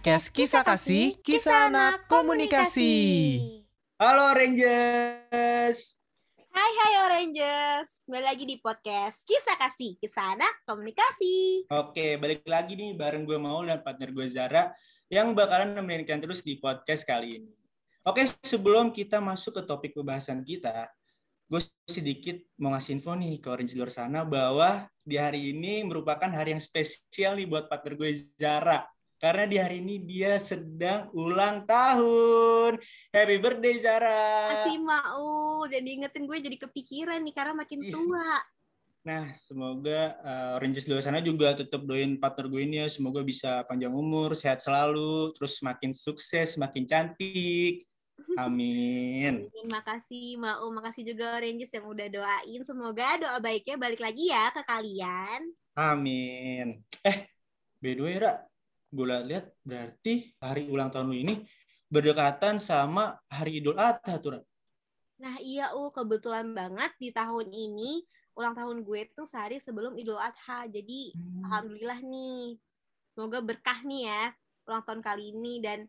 podcast Kisah Kasih, Kisah Anak Komunikasi. Halo Rangers. Hai hai Oranges, kembali lagi di podcast Kisah Kasih, Kisah Anak Komunikasi. Oke, balik lagi nih bareng gue Mau dan partner gue Zara yang bakalan nemenin kalian terus di podcast kali ini. Oke, sebelum kita masuk ke topik pembahasan kita, gue sedikit mau ngasih info nih ke Orange di luar sana bahwa di hari ini merupakan hari yang spesial nih buat partner gue Zara. Karena di hari ini dia sedang ulang tahun. Happy birthday Zara. Kasih mau, dan diingetin gue jadi kepikiran nih karena makin Ih. tua. Nah, semoga uh, Rangers di luar sana juga tetap doain partner gue ini ya. Semoga bisa panjang umur, sehat selalu, terus makin sukses, makin cantik. Amin. Terima kasih mau, makasih juga Oranges yang udah doain. Semoga doa baiknya balik lagi ya ke kalian. Amin. Eh, by the way, Ra, gue lihat berarti hari ulang tahun lu ini berdekatan sama hari Idul Adha tuh. Nah iya U, kebetulan banget di tahun ini ulang tahun gue tuh sehari sebelum Idul Adha. Jadi Hmm. alhamdulillah nih, semoga berkah nih ya ulang tahun kali ini dan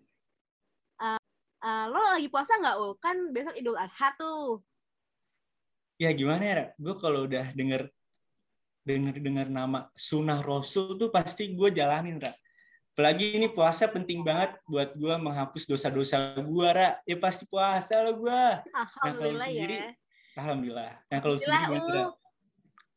eh, eh, lo lagi puasa nggak U? Kan besok Idul Adha tuh. Ya gimana ya? Gue kalau udah denger denger dengar nama Sunnah Rasul tuh pasti gue jalanin, Ra. Apalagi ini puasa penting banget buat gue menghapus dosa-dosa gue, Ra. Ya pasti puasa lo gue. Alhamdulillah sendiri, ya. Alhamdulillah. Nah kalau Alhamdulillah sendiri gimana, Ra? U.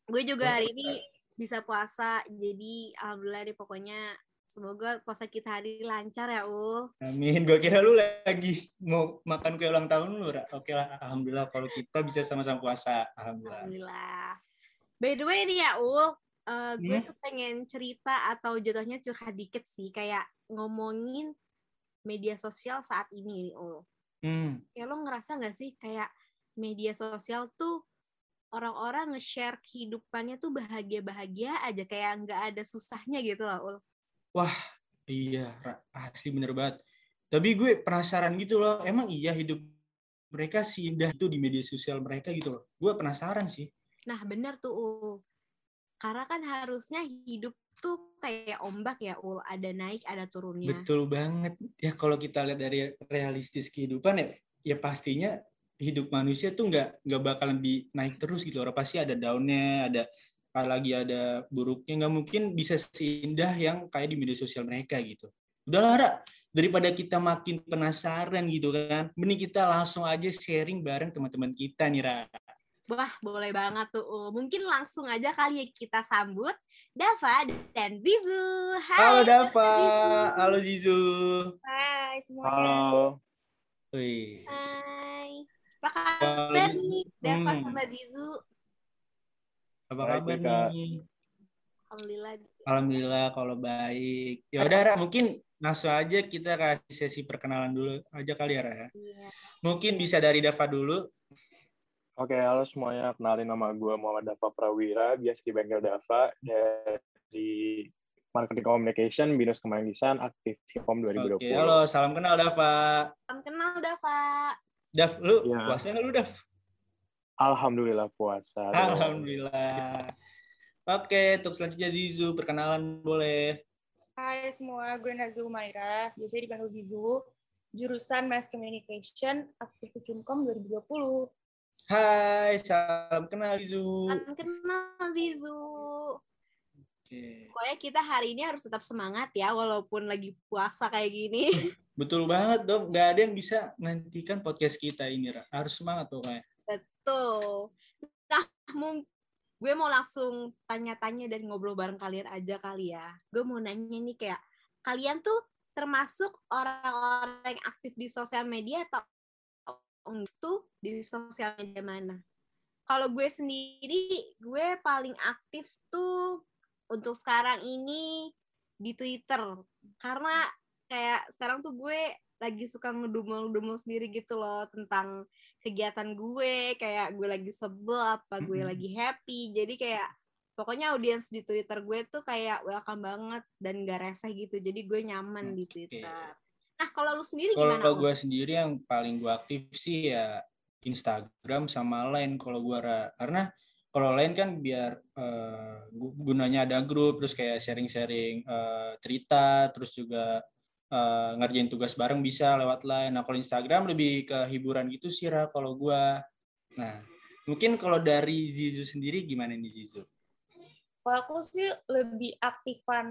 Gue juga hari ini bisa puasa. Jadi alhamdulillah deh pokoknya semoga puasa kita hari lancar ya U. Amin. Gue kira lu lagi mau makan kue ulang tahun lu, Ra. Oke lah, Alhamdulillah kalau kita bisa sama-sama puasa. Alhamdulillah. Alhamdulillah. By the way nih ya Ul, eh, gue Hmm? tuh pengen cerita atau jatuhnya curhat dikit sih, kayak ngomongin media sosial saat ini Ul. Hmm. Ya lo ngerasa nggak sih kayak media sosial tuh orang-orang nge-share kehidupannya tuh bahagia-bahagia aja, kayak nggak ada susahnya gitu lah Ul. Iya, Ra. asli bener banget. Tapi gue penasaran gitu loh, emang iya hidup mereka seindah itu di media sosial mereka gitu loh. Gue penasaran sih. Nah bener tuh Ul. Karena kan harusnya hidup tuh kayak ombak ya Ul, ada naik ada turunnya. Betul banget. Ya kalau kita lihat dari realistis kehidupan ya, ya pastinya hidup manusia tuh nggak nggak bakalan di naik terus gitu. Orang pasti ada daunnya, ada lagi ada buruknya. Nggak mungkin bisa seindah yang kayak di media sosial mereka gitu. Udahlah, Ra. Daripada kita makin penasaran gitu kan, mending kita langsung aja sharing bareng teman-teman kita nih, Ra. Wah, boleh banget tuh. Ul. Mungkin langsung aja kali ya kita sambut Dava dan Zizu. Hai. Halo Dava, Zizu. halo Zizu. Hai semuanya. Halo, Wih. Hai. Apa kabar Halo. nih Dava Hmm. sama Zizu? Apa kabar nih? Alhamdulillah. Alhamdulillah kalau baik. Ya udah Ra, mungkin langsung aja kita kasih sesi perkenalan dulu aja kali ya Ra. ya. Iya. Mungkin bisa dari Dava dulu. Oke halo semuanya. Kenalin nama gue Muhammad Dava Prawira, biasa dipanggil Dava dari Marketing Communication, Binus Kemanggisan, Aktif Home 2020. Oke, halo, salam kenal Dava. Salam kenal Dava. Dav, lu Ya. puasa lu Dav? Alhamdulillah puasa. Alhamdulillah. Oke, untuk selanjutnya Zizu, perkenalan boleh. Hai semua, gue Nazli Umaira, biasanya dipanggil Zizu, jurusan Mass Communication, Aktivis Simkom 2020. Hai, salam kenal Zizu. Salam kenal Zizu. Oke. Pokoknya kita hari ini harus tetap semangat ya, walaupun lagi puasa kayak gini. Betul banget dong, nggak ada yang bisa menghentikan podcast kita ini, Ra. Harus semangat pokoknya. Betul. Nah, mung- gue mau langsung tanya-tanya dan ngobrol bareng kalian aja kali ya. Gue mau nanya nih kayak, kalian tuh termasuk orang-orang yang aktif di sosial media atau tuh di sosial media mana? Kalau gue sendiri, gue paling aktif tuh untuk sekarang ini di Twitter. Karena kayak sekarang tuh gue lagi suka ngedumel-dumel sendiri gitu loh tentang kegiatan gue kayak gue lagi sebel apa gue Mm-mm. lagi happy jadi kayak pokoknya audiens di Twitter gue tuh kayak welcome banget dan gak reseh gitu jadi gue nyaman di Twitter nah kalau lu sendiri gimana Kalau gue sendiri yang paling gue aktif sih ya Instagram sama Line kalau gue karena kalau Line kan biar gu- gunanya ada grup terus kayak sharing-sharing eh, cerita terus juga uh, ngerjain tugas bareng bisa lewat line. Nah kalau Instagram lebih ke hiburan gitu sih Ra kalau gue. Nah mungkin kalau dari Zizu sendiri gimana nih Zizu? Kalau aku sih lebih aktifan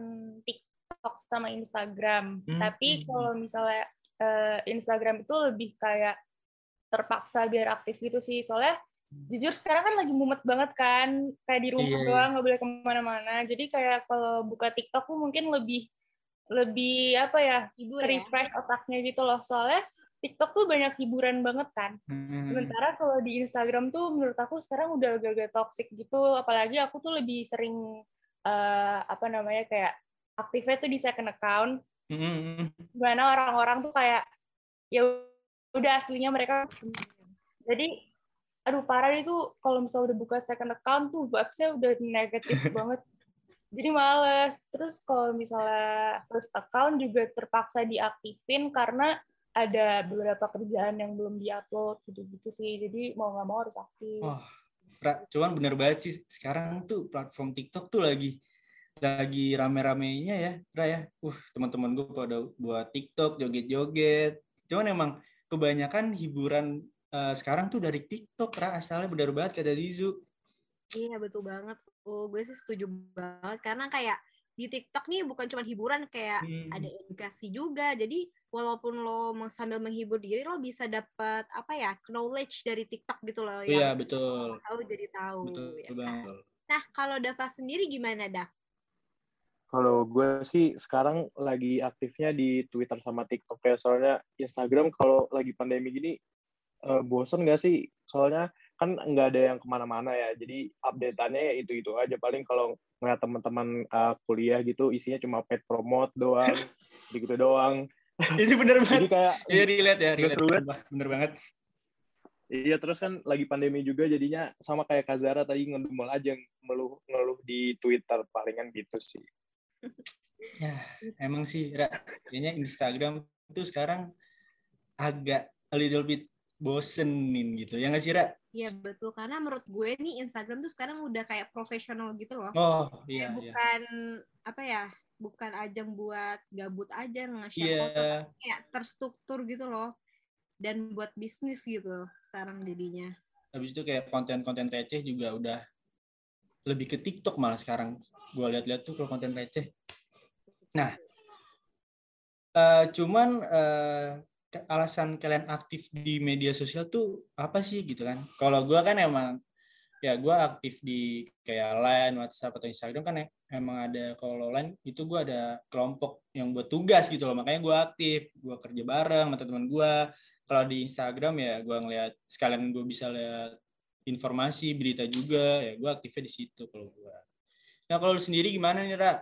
TikTok sama Instagram. Hmm. Tapi hmm. kalau misalnya uh, Instagram itu lebih kayak terpaksa biar aktif gitu sih. Soalnya jujur sekarang kan lagi mumet banget kan kayak di rumah yeah. doang nggak boleh ke mana-mana jadi kayak kalau buka TikTok tuh mungkin lebih lebih apa ya Hibur, ya? refresh ya? otaknya gitu loh soalnya TikTok tuh banyak hiburan banget kan hmm. sementara kalau di Instagram tuh menurut aku sekarang udah agak-agak toxic gitu apalagi aku tuh lebih sering uh, apa namanya kayak aktifnya tuh di second account. Hmm. gimana orang-orang tuh kayak ya udah aslinya mereka jadi aduh parah itu kalau misalnya udah buka second account tuh vibes-nya udah negatif banget. Jadi males. Terus kalau misalnya first account juga terpaksa diaktifin karena ada beberapa kerjaan yang belum diupload gitu-gitu sih. Jadi mau nggak mau harus aktif. Oh, cuman bener banget sih sekarang tuh platform TikTok tuh lagi lagi rame-ramenya ya Ra ya. Uh teman-teman gue pada buat TikTok joget-joget. Cuman emang kebanyakan hiburan uh, sekarang tuh dari TikTok Ra asalnya benar banget kata Dizu. Iya betul banget. Oh gue sih setuju banget. Karena kayak di TikTok nih bukan cuma hiburan kayak hmm. ada edukasi juga. Jadi walaupun lo sambil menghibur diri lo bisa dapat apa ya knowledge dari TikTok gitu loh iya betul. tahu jadi tahu betul, ya kan? nah kalau Dava sendiri gimana Dav kalau gue sih sekarang lagi aktifnya di Twitter sama TikTok ya soalnya Instagram kalau lagi pandemi gini uh, bosen gak sih? Soalnya kan nggak ada yang ke mana-mana ya, jadi update-annya ya itu-itu aja. Paling kalau ngeliat teman-teman uh, kuliah gitu, isinya cuma pet promote doang, gitu doang. Itu bener banget. Jadi kayak iya relate ya, relate. Bener, bener banget. Iya terus kan lagi pandemi juga jadinya sama kayak Kazara tadi ngedumel aja ngeluh ngeluh di Twitter palingan gitu sih. Ya emang sih kayaknya Instagram itu sekarang agak a little bit bosenin gitu ya nggak sih Ra? Iya betul karena menurut gue nih Instagram tuh sekarang udah kayak profesional gitu loh. Oh iya. Kayak iya. bukan iya. apa ya bukan ajang buat gabut aja nge-share yeah. foto kayak terstruktur gitu loh dan buat bisnis gitu sekarang jadinya. Habis itu kayak konten-konten receh juga udah lebih ke TikTok malah sekarang. Gue lihat-lihat tuh kalau konten receh. Nah, uh, cuman uh, alasan kalian aktif di media sosial tuh apa sih gitu kan? Kalau gue kan emang ya gue aktif di kayak Line, WhatsApp atau Instagram kan ya, emang ada kalau Line itu gue ada kelompok yang buat tugas gitu loh makanya gue aktif gue kerja bareng sama teman gue kalau di Instagram ya gue ngeliat sekalian gue bisa lihat informasi berita juga ya gue aktifnya di situ kalau gue nah kalau sendiri gimana nih Ra?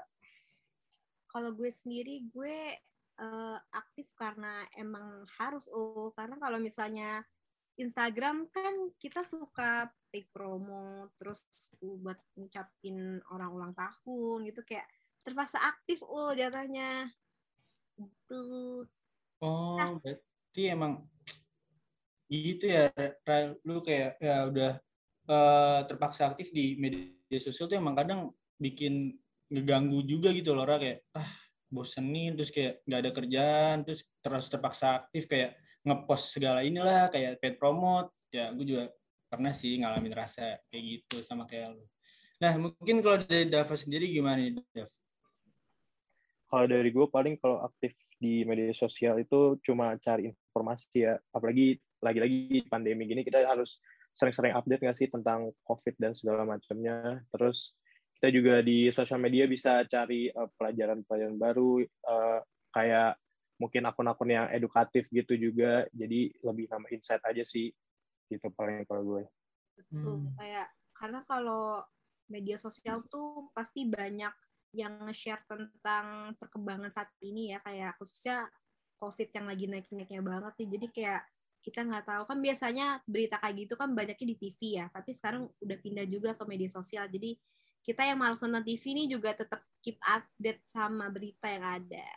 Kalau gue sendiri gue uh, aktif karena emang harus oh karena kalau misalnya Instagram kan kita suka take promo terus buat ngucapin orang ulang tahun gitu kayak terpaksa aktif oh jatuhnya itu oh nah, berarti emang gitu ya lu kayak ya udah uh, terpaksa aktif di media sosial tuh emang kadang bikin ngeganggu juga gitu loh kayak ah bosenin terus kayak nggak ada kerjaan terus terus terpaksa aktif kayak ngepost segala inilah kayak paid promote. Ya gue juga pernah sih ngalamin rasa kayak gitu sama kayak lo nah mungkin kalau dari Dava sendiri gimana nih Dav? Kalau dari gue paling kalau aktif di media sosial itu cuma cari informasi ya. Apalagi lagi-lagi pandemi gini kita harus sering-sering update nggak sih tentang COVID dan segala macamnya? Terus kita juga di sosial media bisa cari pelajaran eh, pelajaran-pelajaran baru uh, kayak mungkin akun-akun yang edukatif gitu juga. Jadi lebih nama insight aja sih gitu paling kalau gue. Betul. Hmm. kayak karena kalau media sosial tuh pasti banyak yang nge-share tentang perkembangan saat ini ya. Kayak khususnya covid yang lagi naik-naiknya banget sih jadi kayak kita nggak tahu kan biasanya berita kayak gitu kan banyaknya di TV ya tapi sekarang udah pindah juga ke media sosial jadi kita yang malas nonton TV ini juga tetap keep update sama berita yang ada.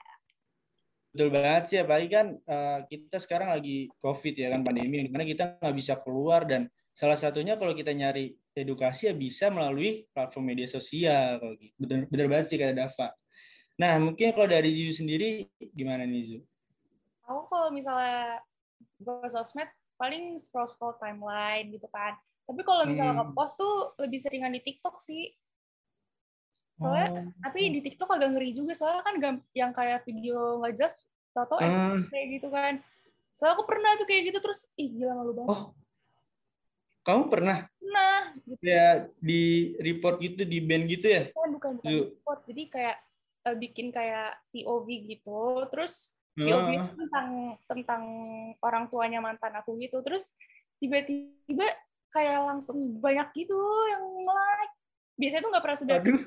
Betul banget sih, apalagi kan uh, kita sekarang lagi COVID ya kan pandemi, di mana kita nggak bisa keluar dan salah satunya kalau kita nyari edukasi ya bisa melalui platform media sosial. Gitu. Bener, bener banget sih kata Dava. Nah, mungkin kalau dari Zizu sendiri gimana nih Zizu? Aku kalau misalnya gue sosmed paling scroll scroll timeline gitu kan. Tapi kalau misalnya Hmm. nge-post tuh lebih seringan di TikTok sih. Soalnya Oh. tapi di TikTok agak ngeri juga soalnya kan yang kayak video nggak jelas tau-tau eh, Ah, kayak gitu kan. Soalnya aku pernah tuh kayak gitu terus ih gila malu banget. oh, kamu pernah Nah, gitu ya di report gitu, di band gitu ya? kan bukan bukan Yuk. report. Jadi kayak eh, bikin kayak POV gitu. Terus POV Ah, itu tentang tentang orang tuanya mantan aku gitu. Terus tiba-tiba kayak langsung banyak gitu yang like. Biasanya tuh nggak pernah sudah Aduh.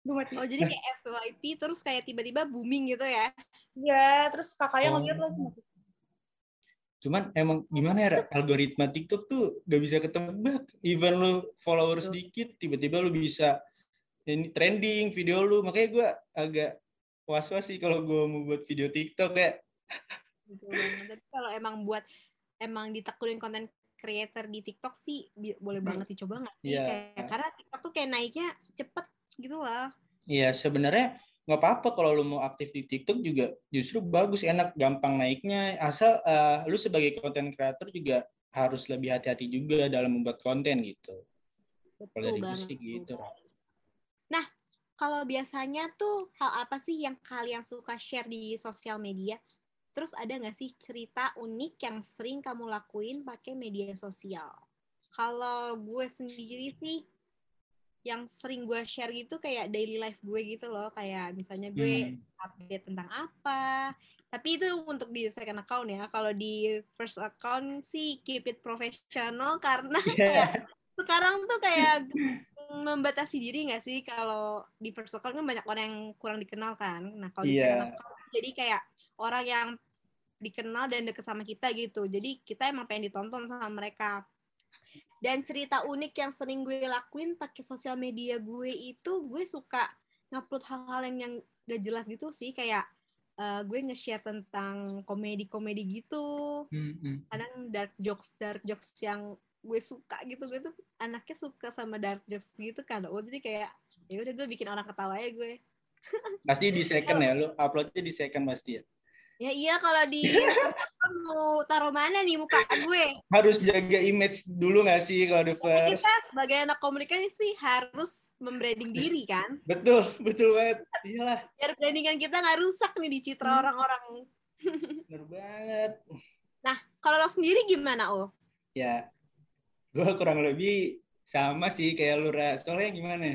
Duh, mati. Oh jadi kayak FYP terus kayak tiba-tiba booming gitu ya? Ya, terus kakaknya Oh. ngeliat lagi. Cuman emang gimana ya, algoritma TikTok tuh gak bisa ketebak. Even lu followers Betul. sedikit, tiba-tiba lu bisa ini trending video lu. Makanya gue agak was-was sih kalau gue mau buat video TikTok ya. Banget. Tapi kalau emang buat emang ditekunin konten creator di TikTok sih boleh banget dicoba nggak sih? Iya. Kayak, karena TikTok tuh kayak naiknya cepet gitu lah. Iya, sebenarnya nggak apa-apa kalau lu mau aktif di TikTok juga justru bagus, enak, gampang naiknya. Asal eh, lu sebagai konten creator juga harus lebih hati-hati juga dalam membuat konten gitu. Kalau Betul dari gue banget. sih gitu. Kalau biasanya tuh hal apa sih yang kalian suka share di sosial media? Terus ada nggak sih cerita unik yang sering kamu lakuin pakai media sosial? Kalau gue sendiri sih, yang sering gue share gitu kayak daily life gue gitu loh. Kayak misalnya gue Hmm. update tentang apa. Tapi itu untuk di second account ya. Kalau di first account sih keep it professional karena kayak sekarang tuh kayak membatasi diri nggak sih kalau di first account kan banyak orang yang kurang dikenal kan. Nah kalau di Iya. account jadi kayak orang yang dikenal dan deket sama kita gitu. Jadi kita emang pengen ditonton sama mereka. Dan cerita unik yang sering gue lakuin pakai sosial media gue itu gue suka ngupload hal-hal yang yang gak jelas gitu sih kayak eh, gue nge-share tentang komedi-komedi gitu Hmm, hmm. kadang dark jokes dark jokes yang gue suka gitu gue tuh anaknya suka sama dark jokes gitu kan oh jadi kayak ya udah gue bikin orang ketawa ya gue Pasti di second ya, lu uploadnya di second pasti ya. ya iya kalau di Instagram mau taruh mana nih muka gue Harus jaga image dulu nggak sih kalau di first? kita sebagai anak komunikasi harus membranding diri kan Betul, betul banget. Iyalah, biar brandingan kita nggak rusak nih di citra Hmm. orang-orang bener banget. kalau lo sendiri gimana oh Ya, gue kurang lebih sama sih kayak lu. Soalnya gimana?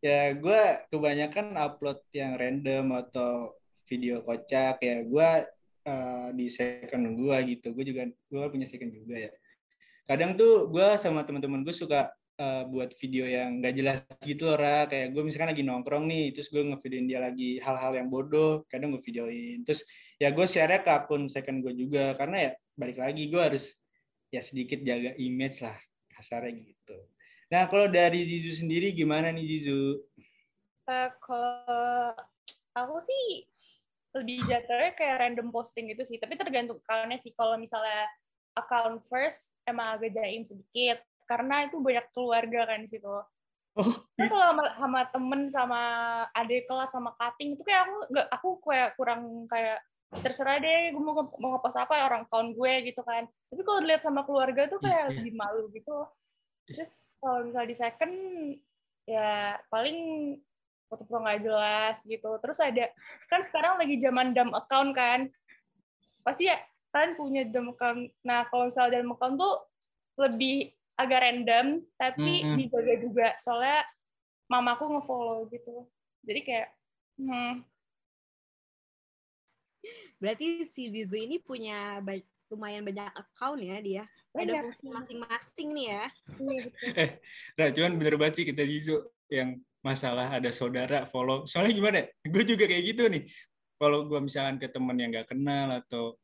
Ya, gue kebanyakan upload yang random atau video kocak. Ya, gue eh, di second gue gitu. Gue juga, gue punya second juga ya. Kadang tuh gue sama teman-teman gue suka eh, buat video yang gak jelas gitu loh, Ra. Kayak gue misalkan lagi nongkrong nih, terus gue ngevideoin dia lagi hal-hal yang bodoh. Kadang gue videoin. Terus ya gue share ke akun second gue juga. Karena ya balik lagi gue harus ya sedikit jaga image lah kasarnya gitu. Nah kalau dari Zizu sendiri gimana nih Zizu? Eh, kalau aku sih lebih jatuhnya kayak random posting gitu sih. Tapi tergantung account-nya sih. Kalau misalnya account first emang agak jaim sedikit. Karena itu banyak keluarga kan di situ. Oh, Tapi kalau sama, sama temen sama adik kelas sama cutting itu kayak aku nggak aku kayak kurang kayak terserah deh gue mau mau ngepost apa orang account gue gitu kan. Tapi kalau dilihat sama keluarga tuh kayak Iya. lebih malu gitu terus kalau misalnya di second ya paling foto-foto nggak jelas gitu. Terus ada kan sekarang lagi zaman dam account kan. Pasti ya kalian punya dam account. Nah kalau misalnya dam account tuh lebih agak random tapi Mm-mm. dijaga juga. Soalnya mamaku ngefollow gitu. Jadi kayak hmm, berarti si Zizu ini punya ba- lumayan banyak account ya dia ada banyak fungsi masing-masing nih ya Iya, betul. nah cuman bener banget sih kita Zizu yang masalah ada saudara follow. Soalnya gimana? Gue juga kayak gitu nih. Kalau gue misalkan ke temen yang gak kenal atau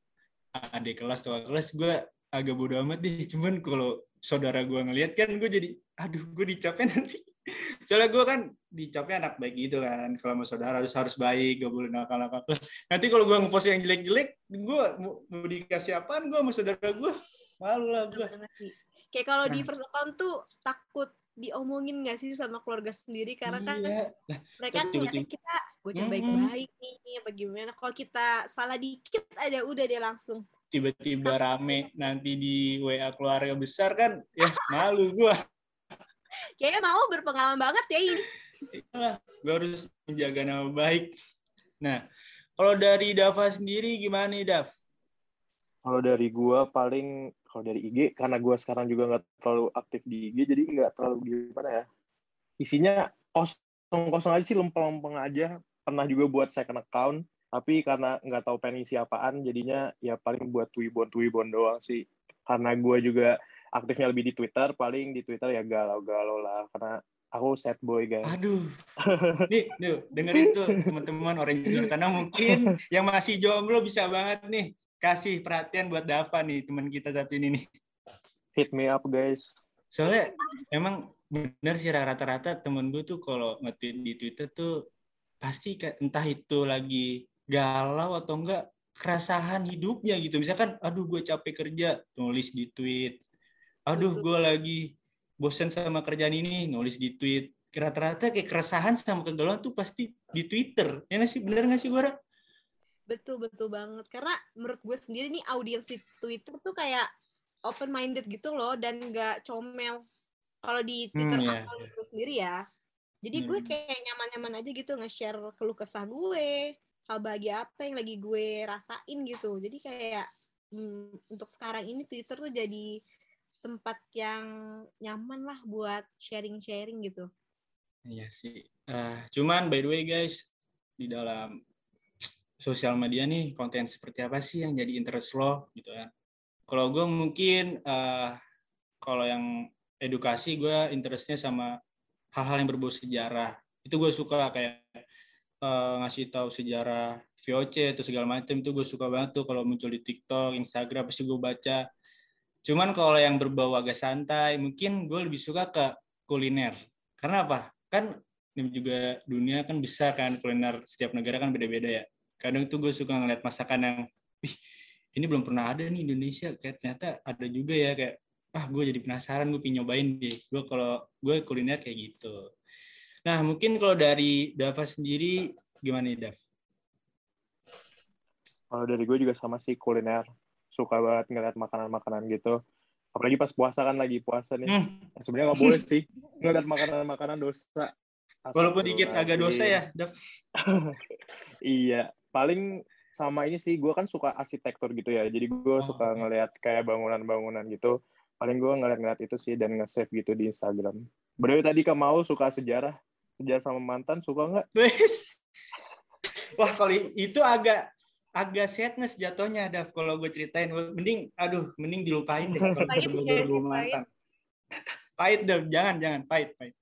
adik kelas atau kelas, gue agak bodo amat deh. Cuman kalau saudara gue ngeliat kan gue jadi, aduh gue dicapnya nanti. Soalnya gue kan dicapnya anak baik gitu kan. Kalau sama saudara harus harus baik, gak boleh nakal-nakal. Nanti kalau gue ngepost yang jelek-jelek, gue mau, mau dikasih apaan gue sama saudara gue? Malu lah gue. Kayak kalau di Nah. first account tuh takut diomongin gak sih sama keluarga sendiri karena kan Iya. Lah, mereka ngeliatnya kita bocah Mm-mm. baik-baik nih apa gimana kalau kita salah dikit aja udah dia langsung tiba-tiba rame nanti di WA keluarga besar kan ya malu gua kayaknya mau berpengalaman banget ya ini Iyalah, gue harus menjaga nama baik nah kalau dari Dava sendiri gimana nih Dav Kalau dari gua paling kalau dari IG karena gua sekarang juga nggak terlalu aktif di IG jadi nggak terlalu gimana ya. Isinya kosong-kosong aja sih lempeng-lempeng aja. Pernah juga buat second account tapi karena nggak tahu pengen isi apaan jadinya ya paling buat tweebon-tweebon doang sih. Karena gua juga aktifnya lebih di Twitter, paling di Twitter ya galau-galau lah karena aku sad boy guys. aduh. Nih tuh dengerin tuh teman-teman orang di luar sana. Mungkin yang masih jomblo bisa banget nih kasih perhatian buat Dava nih teman kita satu ini nih. Hit me up guys. soalnya emang bener sih rata-rata temen gue tuh kalau nge-tweet di Twitter tuh pasti entah itu lagi galau atau enggak kerasahan hidupnya gitu. Misalkan aduh gue capek kerja nulis di tweet aduh gue lagi bosen sama kerjaan ini nulis di tweet. Rata-rata kayak keresahan sama kegalauan tuh pasti di Twitter. Ya nggak sih? Bener nggak sih gue betul betul banget. Karena menurut gue sendiri nih audiens di Twitter tuh kayak open minded gitu loh dan nggak comel. Kalau di Twitter Hmm, iya, account gue sendiri ya. Jadi gue Hmm. kayak nyaman-nyaman aja gitu nge-share keluh kesah gue hal bahagia apa yang lagi gue rasain gitu. Jadi kayak hmm, untuk sekarang ini Twitter tuh jadi tempat yang nyaman lah buat sharing-sharing gitu Iya sih. Eh, cuman by the way guys, di dalam sosial media nih konten seperti apa sih yang jadi interest lo gitu kan? Kalau gue mungkin eh, kalau yang edukasi gue interestnya sama hal-hal yang berbau sejarah. Itu gue suka kayak eh, ngasih tahu sejarah VOC atau segala macam itu gue suka banget tuh kalau muncul di TikTok, Instagram pasti gue baca. Cuman kalau yang berbau agak santai, mungkin gue lebih suka ke kuliner. Karena apa? Kan juga dunia kan besar kan kuliner setiap negara kan beda-beda ya. Kadang tuh gue suka ngeliat masakan yang, wih ini belum pernah ada nih Indonesia. Kayak ternyata ada juga ya kayak, ah gue jadi penasaran gue pengen nyobain deh. Gue kalau gue kuliner kayak gitu. Nah mungkin kalau dari Dava sendiri gimana nih Dav? Kalau dari gue juga sama sih kuliner. Suka banget ngeliat makanan-makanan gitu. Apalagi pas puasa kan lagi puasa nih. Hmm, Sebenarnya nggak boleh sih ngeliat makanan-makanan dosa. walaupun dikit agak dosa ya. Iya, paling sama ini sih, gue kan suka arsitektur gitu ya. Jadi gue Oh. suka ngeliat kayak bangunan-bangunan gitu. Paling gue ngeliat-ngeliat itu sih dan nge-save gitu di Instagram. Berdua tadi kamu mau suka sejarah, sejarah sama mantan suka nggak? Wah kalau itu agak agak sadness jatuhnya Dav kalau gue ceritain. Mending aduh mending dilupain deh kalau berbau pahit. mantan pahit Dav jangan jangan pahit pahit.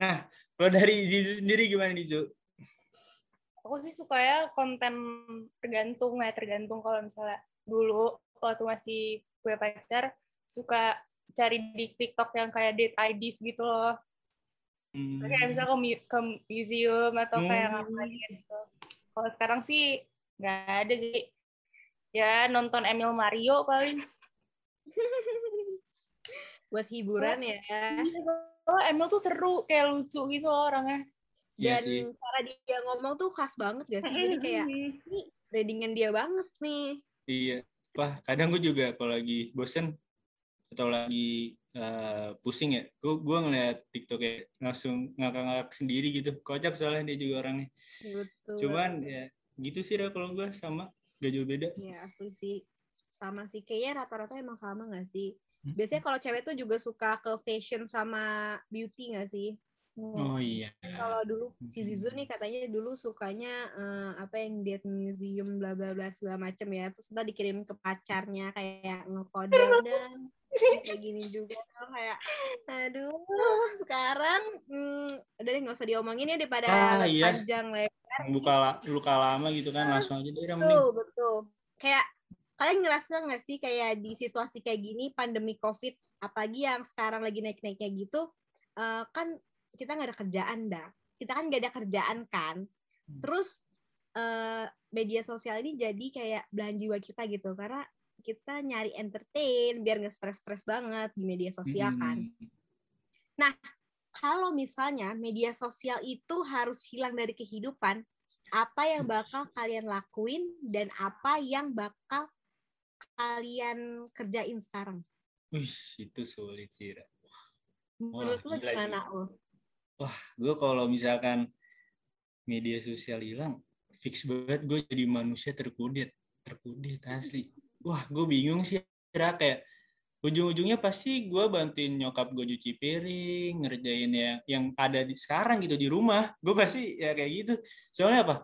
Nah kalau dari Zizu sendiri gimana Zizu aku sih suka ya konten tergantung ya tergantung kalau misalnya dulu waktu masih gue pacar suka cari di TikTok yang kayak date IDs gitu loh. Hmm, kayak misalnya ke, ke museum atau kayak Hmm. ngapain gitu. Kalau sekarang sih nggak ada sih ya nonton Emil Mario paling. Buat hiburan ya. Oh Emil tuh seru kayak lucu gitu loh orangnya. Iya dan sih. cara dia ngomong tuh khas banget gak sih? Jadi kayak ini readingan dia banget nih. Iya. Wah kadang gue juga kalau lagi bosen atau lagi eh, pusing ya gue gue ngeliat TikTok ya langsung ngakak-ngakak sendiri gitu. Kocak soalnya dia juga orangnya. Betul. Cuman ya gitu sih dah kalau gue sama. Gak jauh beda. Ya asli sih. Sama sih. Kayaknya rata-rata emang sama gak sih? Hmm. biasanya kalau cewek tuh juga suka ke fashion sama beauty gak sih? Oh iya. kalau dulu si. Zizu nih katanya dulu sukanya eh, apa yang diet museum bla bla bla segala macem ya. Terus ntar dikirim ke pacarnya kayak ngekode dan kayak gini juga. Kayak aduh sekarang hmm, udah deh nggak usah diomongin ya daripada Ah, iya. panjang lebar buka la- luka lama gitu kan langsung aja udah mending. betul. Betul kayak kalian ngerasa nggak sih kayak di situasi kayak gini pandemi covid apalagi yang sekarang lagi naik naiknya gitu eh, kan kita nggak ada kerjaan dah. Kita kan nggak ada kerjaan kan. Terus eh, media sosial ini jadi kayak belahan jiwa kita gitu. Karena kita nyari entertain biar nggak stres-stres banget di media sosial kan. Hmm. Kalau misalnya media sosial itu harus hilang dari kehidupan, apa yang bakal kalian lakuin dan apa yang bakal kalian kerjain sekarang? Wih, itu sulit sih. Ra. Menurut lo gila gimana lo? Wah, gue kalau misalkan media sosial hilang, fix banget gue jadi manusia terkudet. Terkudet asli. Wah, gue bingung sih. Ra. Kayak ujung-ujungnya pasti gue bantuin nyokap gue cuci piring, ngerjain ya yang ada di sekarang gitu di rumah. Gue pasti ya kayak gitu. Soalnya apa?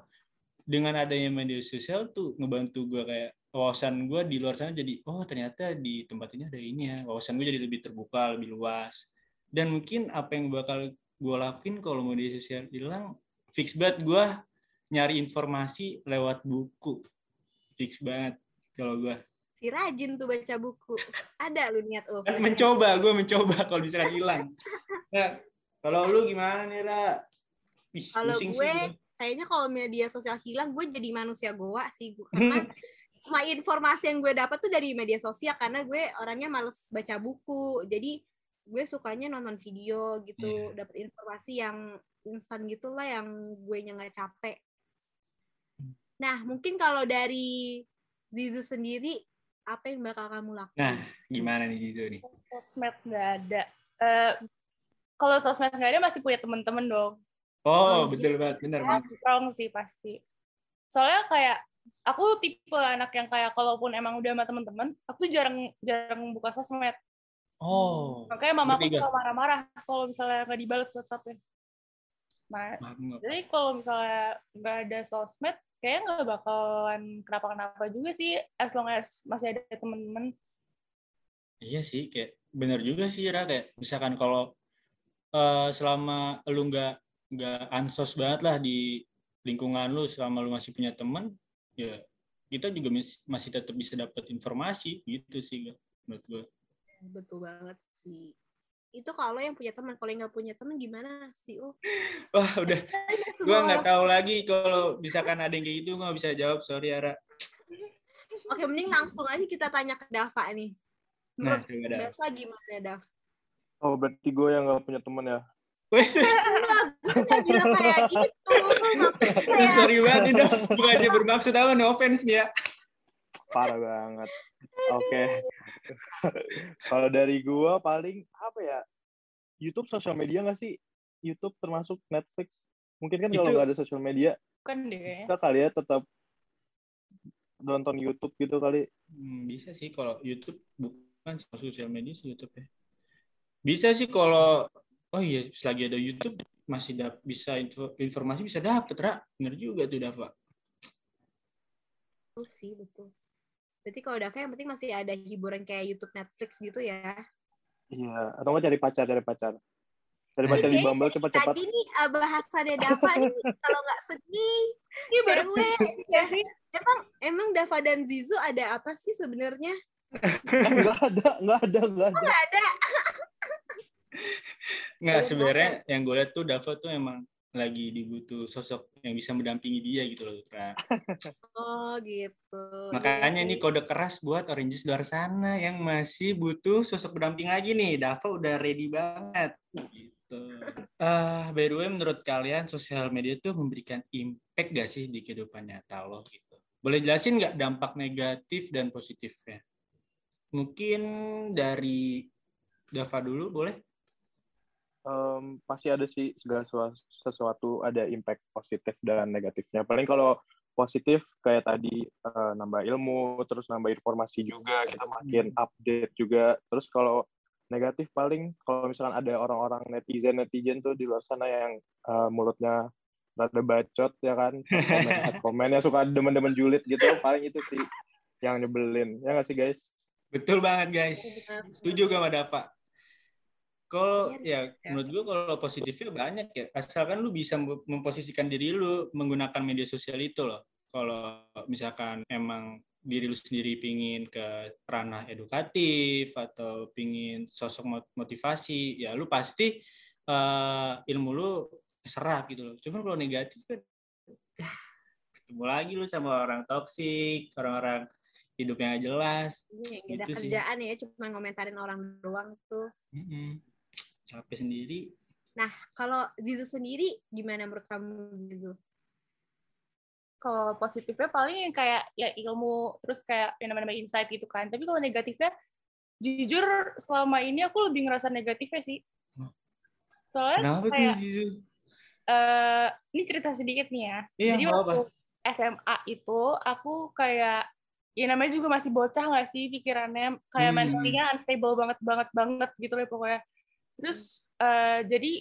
Dengan adanya media sosial tuh ngebantu gue kayak wawasan gue di luar sana jadi oh ternyata di tempat ini ada ini ya. Wawasan gue jadi lebih terbuka, lebih luas. Dan mungkin apa yang bakal gue lakuin kalau media sosial hilang, fix banget gue nyari informasi lewat buku. Fix banget kalau gue. Si rajin tuh baca buku. Ada lu niat lo. Kan mencoba, gue mencoba kalau misalkan hilang. Nah, kalau lu gimana nih, Ra? Kalau gue, sih kayaknya kalau media sosial hilang, gue jadi manusia goa sih. Gua- Karena cuma informasi yang gue dapat tuh dari media sosial karena gue orangnya males baca buku. Jadi gue sukanya nonton video gitu, Iya. dapat informasi yang instan gitulah yang gue nya nggak capek. Nah, mungkin kalau dari Zizu sendiri, apa yang bakal kamu lakukan? Nah, gimana nih Jizo nih? Sosmed nggak ada. Eh, kalau sosmed nggak ada masih punya teman-teman dong. Oh, Oh, betul banget, bener Ya, banget. strong sih pasti. Soalnya kayak aku tipe anak yang kayak kalaupun emang udah sama teman-teman, aku tuh jarang jarang buka sosmed. Oh, Makanya mama aku suka marah-marah kalau misalnya nggak dibalas WhatsApp-nya. Nah, jadi kalau misalnya nggak ada sosmed, kayaknya nggak bakalan kenapa-kenapa juga sih, as long as masih ada teman-teman. Iya sih, kayak bener juga sih, Ra. Kayak misalkan kalau eh, selama lu nggak nggak ansos banget lah di lingkungan lu, selama lu masih punya teman, ya kita juga mis- masih tetap bisa dapat informasi gitu sih, menurut gue. Betul banget sih. Itu kalau yang punya teman, kalau yang nggak punya teman gimana sih? Oh, Wah, udah. Gue nggak tahu lagi kalau misalkan ada yang kayak gitu, gue nggak bisa jawab. Sorry, Ara. Oke, mending langsung aja kita tanya ke Dava nih. Nah, Menurut dah. Dava gimana, Dav? Oh, berarti gue yang nggak punya teman ya? Wes. Enggak, gue nggak bilang kayak gitu. Maksudnya Sorry banget udah. Bukannya bermaksud apa, no offense nih ya. Parah banget. Oke. Kalau dari gue paling apa ya? YouTube sosial media nggak sih? YouTube termasuk Netflix? Mungkin kan kalau nggak ada sosial media, Bukan deh. kita kali ya tetap nonton YouTube gitu kali. Hmm, bisa sih kalau YouTube bukan sosial media sih YouTube ya. Bisa sih kalau oh iya selagi ada YouTube masih dap, bisa info, informasi bisa dapet Ra. Bener juga tuh Dava. betul sih, betul. Berarti kalau Dava yang penting masih ada hiburan kayak YouTube, Netflix gitu ya. Iya. Atau nggak cari pacar, cari pacar. Cari pacar di Bumble cepat-cepat. Tadi nih ah, bahasannya Dava nih, kalau nggak sedih, Ini baru cewek. jadi Emang, emang Dava dan Zizu ada apa sih sebenarnya? Nggak ada, nggak ada, nggak ada. Nggak ada. Nggak sebenarnya yang gue lihat tuh Dava tuh emang lagi dibutuh sosok yang bisa mendampingi dia gitu loh Ra. Oh gitu. Makanya Iya ini kode keras buat Oranges di luar sana yang masih butuh sosok pendamping lagi nih. Dava udah ready banget. Gitu. Ah, by the way, menurut kalian sosial media tuh memberikan impact gak sih di kehidupan nyata lo gitu? Boleh jelasin nggak dampak negatif dan positifnya? Mungkin dari Dava dulu boleh? Em, pasti ada sih segala sesuatu, sesuatu ada impact positif dan negatifnya. Paling kalau positif kayak tadi eh, nambah ilmu, terus nambah informasi juga, kita makin update juga. Terus kalau negatif paling kalau misalkan ada orang-orang netizen netizen tuh di luar sana yang eh, mulutnya rada bacot ya kan, komen komen yang suka demen-demen julid gitu, paling itu sih yang nyebelin. Ya nggak sih guys? Betul banget guys. Benar. Setuju gak sama Dava? Kalau Iya, ya menurut gue kalau positifnya banyak ya. Asalkan lu bisa mem- memposisikan diri lu menggunakan media sosial itu loh. Kalau misalkan emang diri lu sendiri pingin ke ranah edukatif atau pingin sosok mot- motivasi, ya lu pasti eh, ilmu lu serap gitu loh. Cuman kalau negatif kan ya, ketemu lagi lu sama orang toksik, orang-orang hidup yang gak jelas. Ini nggak ada Gitu sih. kerjaan ya, cuma ngomentarin orang doang tuh. Mm-mm. Capek sendiri Nah, kalau Zizu sendiri gimana menurut kamu Zizu? Kalau positifnya paling yang kayak ya ilmu terus kayak yang namanya insight gitu kan. Tapi kalau negatifnya jujur selama ini aku lebih ngerasa negatifnya sih. Soalnya Kenapa kayak tuh Zizu? eh ini cerita sedikit nih ya. Iya, Jadi waktu apa-apa. SMA itu aku kayak ya namanya juga masih bocah nggak sih pikirannya kayak Hmm. mentalnya unstable banget banget banget gitu loh pokoknya. Terus eh, jadi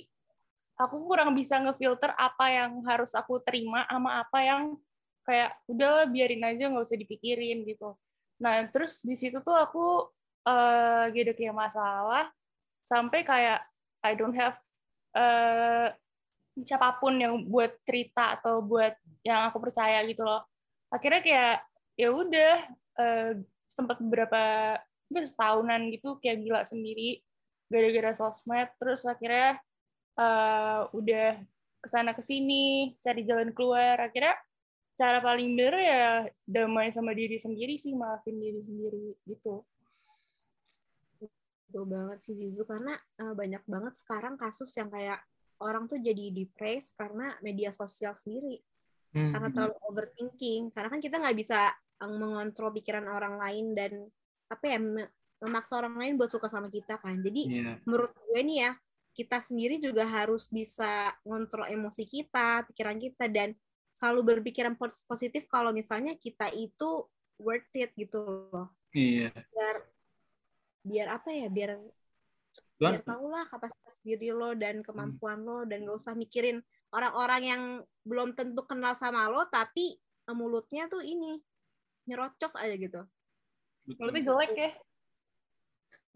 aku kurang bisa ngefilter apa yang harus aku terima sama apa yang kayak udah biarin aja nggak usah dipikirin gitu. Nah terus di situ tuh aku eh gitu kayak masalah sampai kayak I don't have eh siapa pun yang buat cerita atau buat yang aku percaya gitu loh. Akhirnya kayak ya udah eh, sempat beberapa setahunan gitu kayak gila sendiri gara-gara sosmed terus akhirnya eh, udah ke sana ke sini cari jalan keluar. Akhirnya cara paling bener ya damai sama diri sendiri sih maafin diri sendiri gitu. Betul banget sih Zizu. Karena eh, banyak banget sekarang kasus yang kayak orang tuh jadi depressed karena media sosial sendiri. Hmm. karena terlalu overthinking. Karena kan kita nggak bisa eh, mengontrol pikiran orang lain dan apa ya memaksa orang lain buat suka sama kita kan. Jadi Iya. menurut gue nih ya kita sendiri juga harus bisa ngontrol emosi kita pikiran kita dan selalu berpikiran pos- positif kalau misalnya kita itu worth it gitu loh. Iya. biar biar apa ya biar biar tau lah kapasitas diri lo dan kemampuan lo dan gak usah mikirin orang-orang yang belum tentu kenal sama lo tapi mulutnya tuh ini nyerocos aja gitu. Mulutnya jelek ya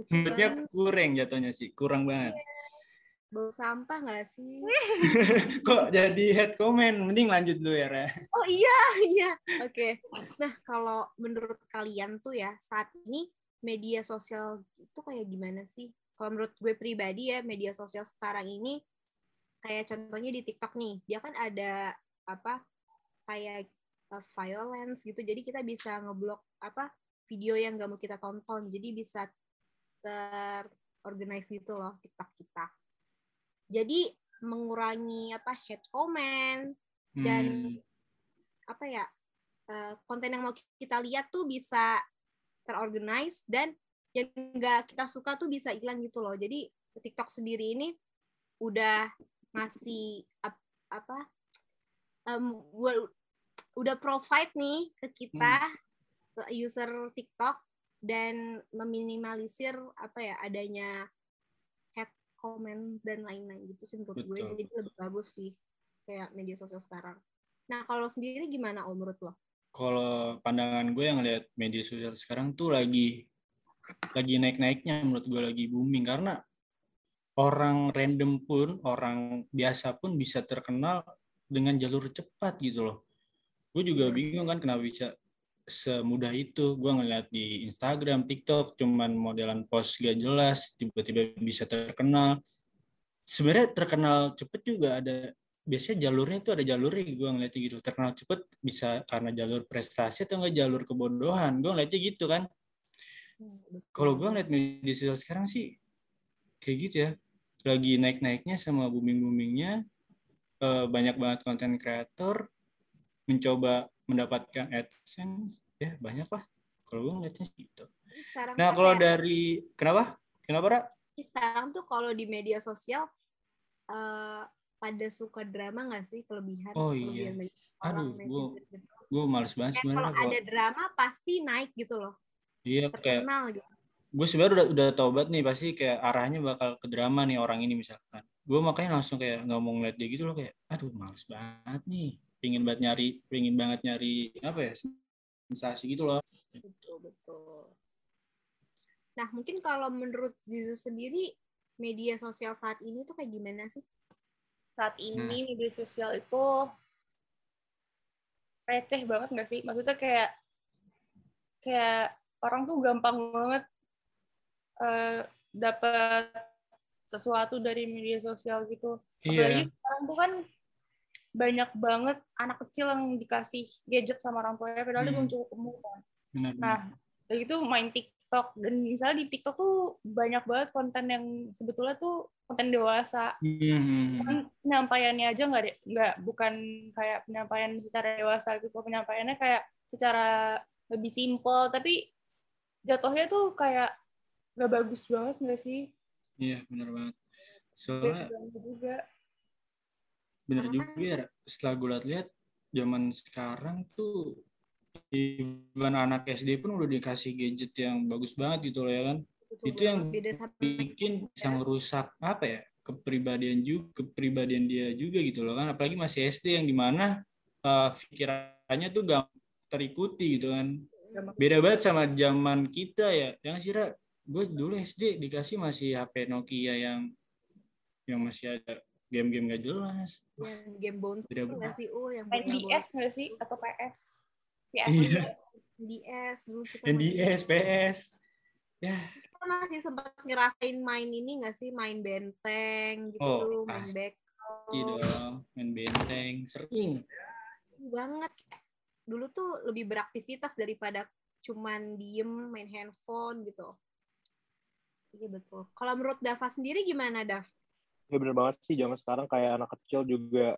Mulutnya Kan, kurang jatuhnya sih, kurang banget. bau sampah gak sih? Kok jadi head comment? Mending lanjut dulu ya, Ra. oh iya iya. Oke. Nah kalau menurut kalian tuh ya saat ini media sosial itu kayak gimana sih? Kalau menurut gue pribadi ya media sosial sekarang ini kayak contohnya di TikTok nih dia kan ada apa kayak uh, violence gitu. Jadi kita bisa ngeblok apa video yang gak mau kita tonton. Jadi bisa terorganize gitu loh TikTok kita. Jadi mengurangi apa hate comment dan Hmm. apa ya eh, konten yang mau kita lihat tuh bisa terorganize dan yang nggak kita suka tuh bisa hilang gitu loh. Jadi TikTok sendiri ini udah ngasih ap- apa gua- udah provide nih ke kita ke user TikTok dan meminimalisir apa ya adanya hate comment dan lain-lain gitu sih menurut gue Betul, jadi lebih bagus sih kayak media sosial sekarang. Nah kalau sendiri gimana om menurut lo? Kalau pandangan gue yang lihat media sosial sekarang tuh lagi lagi naik-naiknya menurut gue lagi booming karena orang random pun, orang biasa pun bisa terkenal dengan jalur cepat gitu loh. Gue juga Iya. bingung kan kenapa bisa semudah itu. Gue ngeliat di Instagram, TikTok, cuman modelan post gak jelas, tiba-tiba bisa terkenal. Sebenarnya terkenal cepet juga ada biasanya jalurnya itu ada jalurnya gue ngeliatnya gitu terkenal cepet bisa karena jalur prestasi atau enggak jalur kebodohan gue ngeliatnya gitu kan kalau gue ngeliat media sosial sekarang sih kayak gitu ya lagi naik-naiknya sama booming-boomingnya eh, banyak banget konten kreator mencoba mendapatkan AdSense ya banyak lah kalau gue ngeliatnya gitu. Sekarang nah kalau kayak- dari kenapa? Kenapa Ra? sekarang tuh kalau di media sosial eh, pada suka drama nggak sih kelebihan? Oh, iya. kelebihan Aduh, gitu. gue males banget Kayak sebenarnya kalau ada drama pasti naik gitu loh. Iya kayak terkenal gitu. gue sebenarnya udah udah taubat nih pasti kayak arahnya bakal ke drama nih orang ini misalkan. Gue makanya langsung kayak nggak mau ngeliat dia gitu loh kayak aduh males banget nih pingin banget nyari pingin banget nyari apa ya sensasi gitu loh. Betul betul. Nah mungkin kalau menurut Zizu sendiri media sosial saat ini tuh kayak gimana sih? Saat ini media sosial itu receh banget nggak sih? Maksudnya kayak kayak orang tuh gampang banget eh, dapat sesuatu dari media sosial gitu. Apalagi iya sekarang tuh kan banyak banget anak kecil yang dikasih gadget sama orang tuanya padahal dia Hmm. belum cukup umur kan. benar Nah, udah gitu main TikTok dan misalnya di TikTok tuh banyak banget konten yang sebetulnya tuh konten dewasa. Hmm. Kan penyampaiannya aja nggak nggak bukan kayak penyampaian secara dewasa gitu, penyampaiannya kayak secara lebih simpel tapi jatuhnya tuh kayak nggak bagus banget nggak sih? Iya, benar banget. Soalnya juga. Bener juga ya, setelah gue lihat-lihat, zaman sekarang tuh even anak SD pun udah dikasih gadget yang bagus banget gitu loh ya kan. Betul Itu yang bikin bisa ngerusak apa ya kepribadian juga kepribadian dia juga gitu loh kan. Apalagi masih SD yang di mana uh, pikirannya tuh gak terikuti gitu kan. Beda banget sama zaman kita ya. Yang sih gue dulu SD dikasih masih HP Nokia yang yang masih ada game-game gak jelas. Yang game bounce Beda itu nggak banget. sih ul yang Main bola DS nggak sih? Atau PS? PS Iya. juga. DS dulu kita yang main DS PS ya. Kita masih sempat ngerasain main ini nggak sih? Main benteng gitu Oh, main back dong. Main benteng. Sering. Banget. Dulu tuh lebih beraktivitas daripada cuman diem main handphone gitu. Iya betul. Kalau menurut Dava sendiri gimana Dav ya bener banget sih zaman sekarang kayak anak kecil juga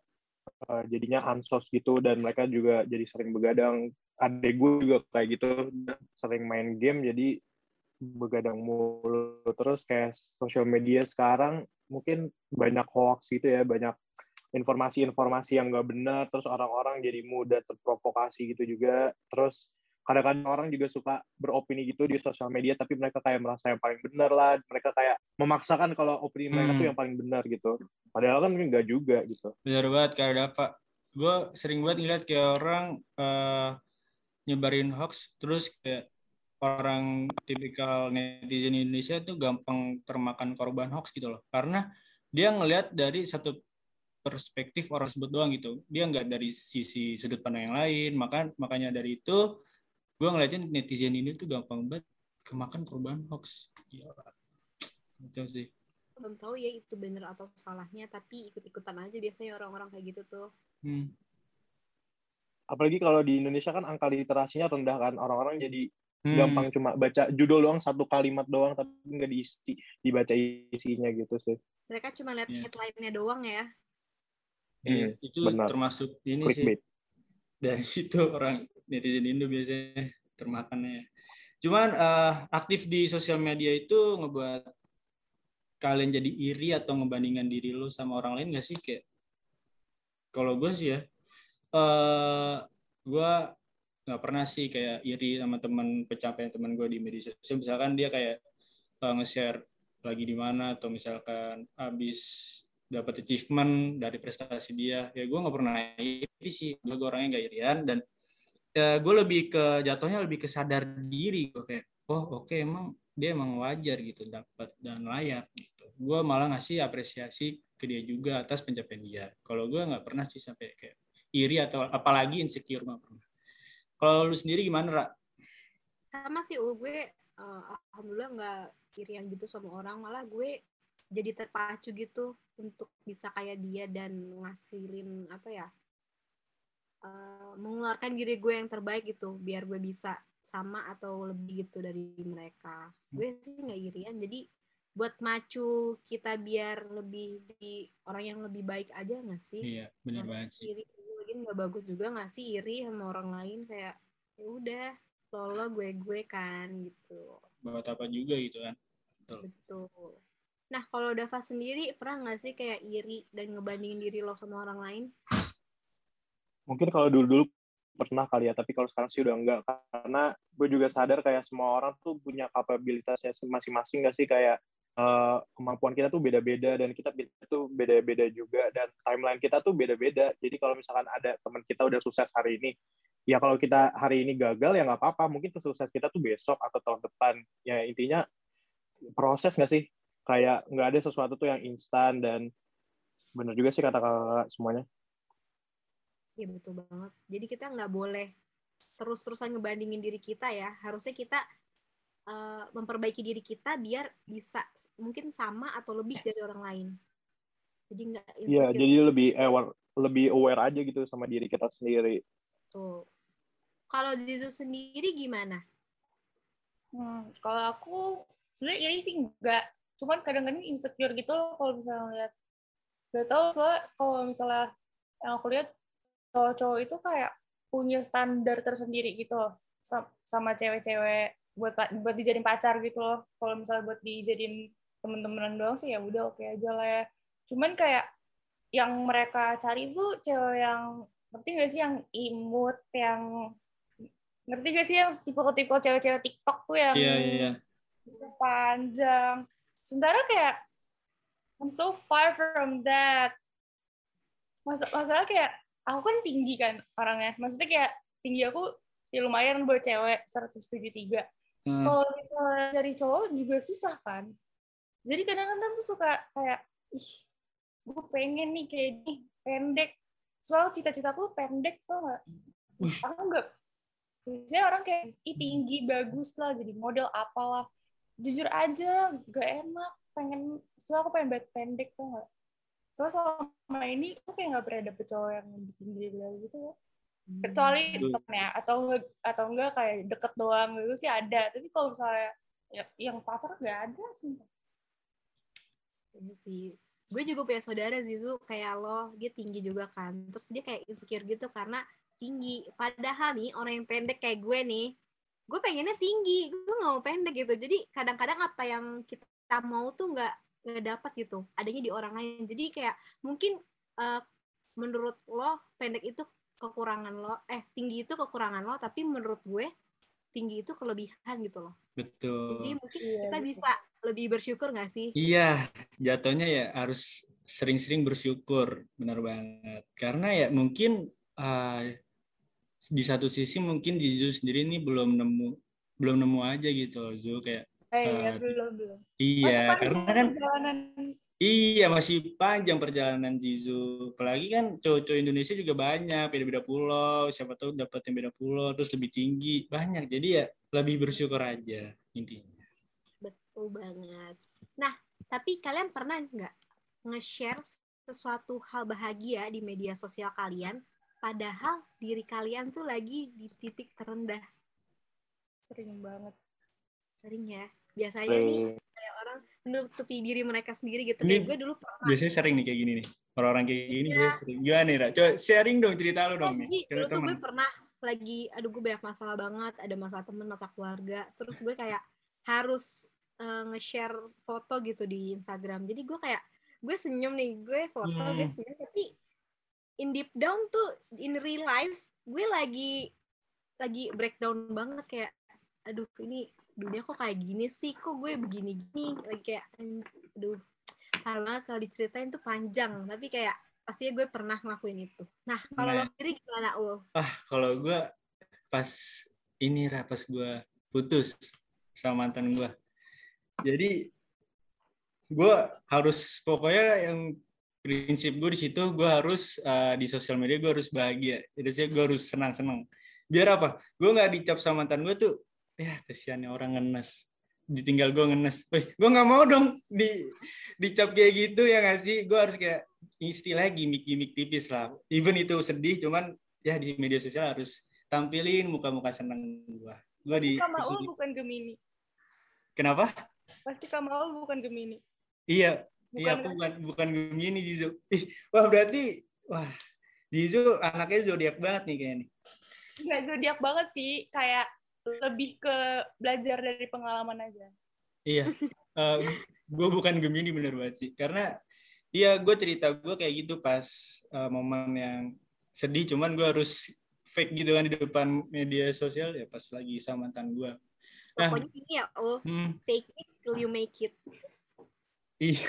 uh, jadinya ansos gitu dan mereka juga jadi sering begadang. Adek gue juga kayak gitu sering main game jadi begadang mulu. Terus kayak sosial media sekarang mungkin banyak hoax gitu ya banyak informasi-informasi yang nggak benar terus orang-orang jadi mudah terprovokasi gitu juga. Terus kadang-kadang orang juga suka beropini gitu di sosial media tapi mereka kayak merasa yang paling benar lah mereka kayak memaksakan kalau opini mereka tuh Hmm. yang paling benar gitu padahal kan enggak juga gitu Bener banget kayak Dava. Gue sering banget ngeliat kayak orang eh, nyebarin hoax, terus kayak orang tipikal netizen Indonesia tuh gampang termakan korban hoax gitu loh. Karena dia ngelihat dari satu perspektif orang tersebut doang gitu. Dia nggak dari sisi sudut pandang yang lain. Maka makanya dari itu gue ngeliatin netizen ini tuh gampang banget kemakan korban hoax. Gila. Itu sih. belum tahu ya itu bener atau salahnya tapi ikut-ikutan aja biasanya orang-orang kayak gitu tuh Hmm. apalagi kalau di Indonesia kan angka literasinya rendah kan orang-orang jadi Hmm. gampang cuma baca judul doang satu kalimat doang tapi nggak diisi dibaca isinya gitu sih mereka cuma lihat Iya. headline-nya doang ya Iya, Hmm, itu benar. termasuk ini sih clickbait dari situ orang netizen Indo biasanya termakannya. Cuman eh, aktif di sosial media itu ngebuat kalian jadi iri atau ngebandingkan diri lu sama orang lain gak sih? Kayak kalau gue sih ya eh gue nggak pernah sih kayak iri sama teman pencapaian teman gue di media sosial. Misalkan dia kayak eh, nge-share lagi di mana atau misalkan habis dapat achievement dari prestasi dia ya gue nggak pernah iri sih. Gue orangnya nggak irian dan ya, gue lebih ke jatuhnya lebih ke sadar diri gue kayak oh oke emang dia emang wajar gitu dapat dan layak gitu. Gue malah ngasih apresiasi ke dia juga atas pencapaian dia. Kalau gue nggak pernah sih sampai kayak iri atau apalagi insecure nggak pernah. Kalau lu sendiri gimana Ra? sama sih gue eh, alhamdulillah nggak irian gitu sama orang malah gue jadi terpacu gitu untuk bisa kayak dia dan ngasilin apa ya eh, mengeluarkan diri gue yang terbaik gitu biar gue bisa sama atau lebih gitu dari mereka. Gue sih nggak irian jadi buat macu kita biar lebih di orang yang lebih baik aja nggak sih? Iya benar banget sih. iri lagi nggak bagus juga nggak sih iri sama orang lain? Kayak ya udah lo lo gue gue kan gitu. Buat apa juga gitu kan? Betul. Nah kalau Dava sendiri pernah nggak sih kayak iri dan ngebandingin diri lo sama orang lain mungkin kalau dulu-dulu pernah kali ya tapi kalau sekarang sih udah enggak. Karena gue juga sadar kayak semua orang tuh punya kapabilitasnya masing-masing nggak sih? Kayak eh, kemampuan kita tuh beda-beda dan kita tuh beda-beda juga dan timeline kita tuh beda-beda. Jadi kalau misalkan ada teman kita udah sukses hari ini ya kalau kita hari ini gagal ya nggak apa-apa. Mungkin sukses kita tuh besok atau tahun depan. Ya intinya proses nggak sih? Kayak nggak ada sesuatu tuh yang instan dan bener juga sih kata kakak semuanya Iya betul banget. Jadi kita nggak boleh terus-terusan ngebandingin diri kita ya. Harusnya kita eh, memperbaiki diri kita biar bisa mungkin sama atau lebih dari orang lain. Jadi nggak Iya, jadi lebih aware, lebih aware aja gitu sama diri kita sendiri. tuh. Kalau Zizu sendiri gimana? Hmm, kalau aku sebenarnya ini sih enggak. Cuman kadang-kadang insecure gitu loh kalau misalnya lihat. Gak tau soalnya kalau misalnya yang aku lihat cowok-cowok itu kayak punya standar tersendiri gitu loh sama cewek-cewek buat buat dijadiin pacar gitu loh. Kalau misalnya buat dijadiin temen-temenan doang sih ya udah oke okay aja lah ya. Cuman kayak yang mereka cari itu cewek yang ngerti gak sih yang imut, yang ngerti gak sih yang tipe-tipe cewek-cewek TikTok tuh yang yeah, yeah. panjang. Sementara kayak I'm so far from that. Mas masalah kayak aku kan tinggi kan orangnya. Maksudnya kayak tinggi aku ya lumayan buat cewek 173. Hmm. Kalau misalnya cari cowok juga susah kan. Jadi kadang-kadang tuh suka kayak ih gue pengen nih kayak ini pendek. Soal cita-citaku pendek tuh nggak. Aku nggak biasanya orang kayak Ih, tinggi bagus lah jadi model apalah jujur aja gak enak pengen soalnya aku pengen pendek tuh nggak soalnya selama ini aku kayak nggak pernah dapet cowok yang tinggi dari gitu ya kecuali hmm. temennya atau enggak atau enggak kayak deket doang gitu sih ada. Tapi kalau misalnya ya, yang pacar gak ada sumpah. Ini sih. Gue juga punya saudara Zizu kayak lo dia tinggi juga kan. Terus dia kayak insecure gitu karena tinggi. Padahal nih orang yang pendek kayak gue nih gue pengennya tinggi. Gue nggak mau pendek gitu. Jadi kadang-kadang apa yang kita mau tuh nggak nggak dapat gitu adanya di orang lain. Jadi kayak mungkin uh, menurut lo pendek itu kekurangan lo eh tinggi itu kekurangan lo tapi menurut gue tinggi itu kelebihan gitu loh. Betul. jadi mungkin iya, kita betul. bisa lebih bersyukur nggak sih? Iya jatuhnya ya harus sering-sering bersyukur benar banget. Karena ya mungkin uh, di satu sisi mungkin Jizu sendiri ini belum nemu belum nemu aja gitu Zu kayak eh, iya, uh, belum belum. iya karena kan perjalanan... iya masih panjang perjalanan Jizu apalagi kan cowok-cowok Indonesia juga banyak beda-beda pulau siapa tahu dapat yang beda pulau terus lebih tinggi banyak. Jadi ya lebih bersyukur aja intinya. Betul banget. Nah tapi kalian pernah nggak nge-share sesuatu hal bahagia di media sosial kalian padahal diri kalian tuh lagi di titik terendah? Sering banget. Sering ya biasanya sering. nih kayak orang menutupi diri mereka sendiri gitu. Ini gue dulu pernah biasanya sering nih kayak gini nih. Orang-orang kayak gini ya. gue sering. Gimana nih Ra? coba sharing dong cerita lo dong oh, nih. dulu tuh gue pernah lagi aduh gue banyak masalah banget. Ada masalah temen masalah keluarga. Terus gue kayak harus uh, nge-share foto gitu di Instagram. Jadi gue kayak gue senyum nih. Gue foto hmm. gue senyum. Tapi in deep down tuh in real life gue lagi lagi breakdown banget. Kayak aduh ini dunia kok kayak gini sih? Kok gue begini gini lagi kayak aduh karena kalau diceritain tuh panjang. Tapi kayak pasti gue pernah ngelakuin itu. Nah kalau nah, lo sendiri gimana ul? Ah kalau gue pas ini lah pas gue putus sama mantan gue. Jadi gue harus pokoknya yang prinsip gue di situ gue harus uh, di sosial media gue harus bahagia. Jadi gue harus senang senang biar apa? Gue nggak dicap sama mantan gue tuh ya kesiannya orang ngenes. Ditinggal gue ngenes. Wih, gue nggak mau dong di dicap kayak gitu ya nggak sih? Gue harus kayak istilah gimmick gimmick tipis lah. Even itu sedih cuman ya di media sosial harus tampilin muka-muka seneng gue gue di Kamaul bukan Gemini. Kenapa? Pasti Kamaul bukan Gemini. Iya Iya, aku bukan bukan Gemini Jizu. Ih, wah berarti wah Jizu anaknya zodiak banget nih kayaknya. Enggak zodiak banget sih, kayak lebih ke belajar dari pengalaman aja. Iya, uh, eh, gue bukan Gemini bener banget sih, karena iya gue cerita gue kayak gitu pas uh, momen yang sedih, cuman gue harus fake gitu kan di depan media sosial ya pas lagi sama mantan gue. Nah, Pokoknya ini ya, oh, hmm. fake it till you make it. Iya.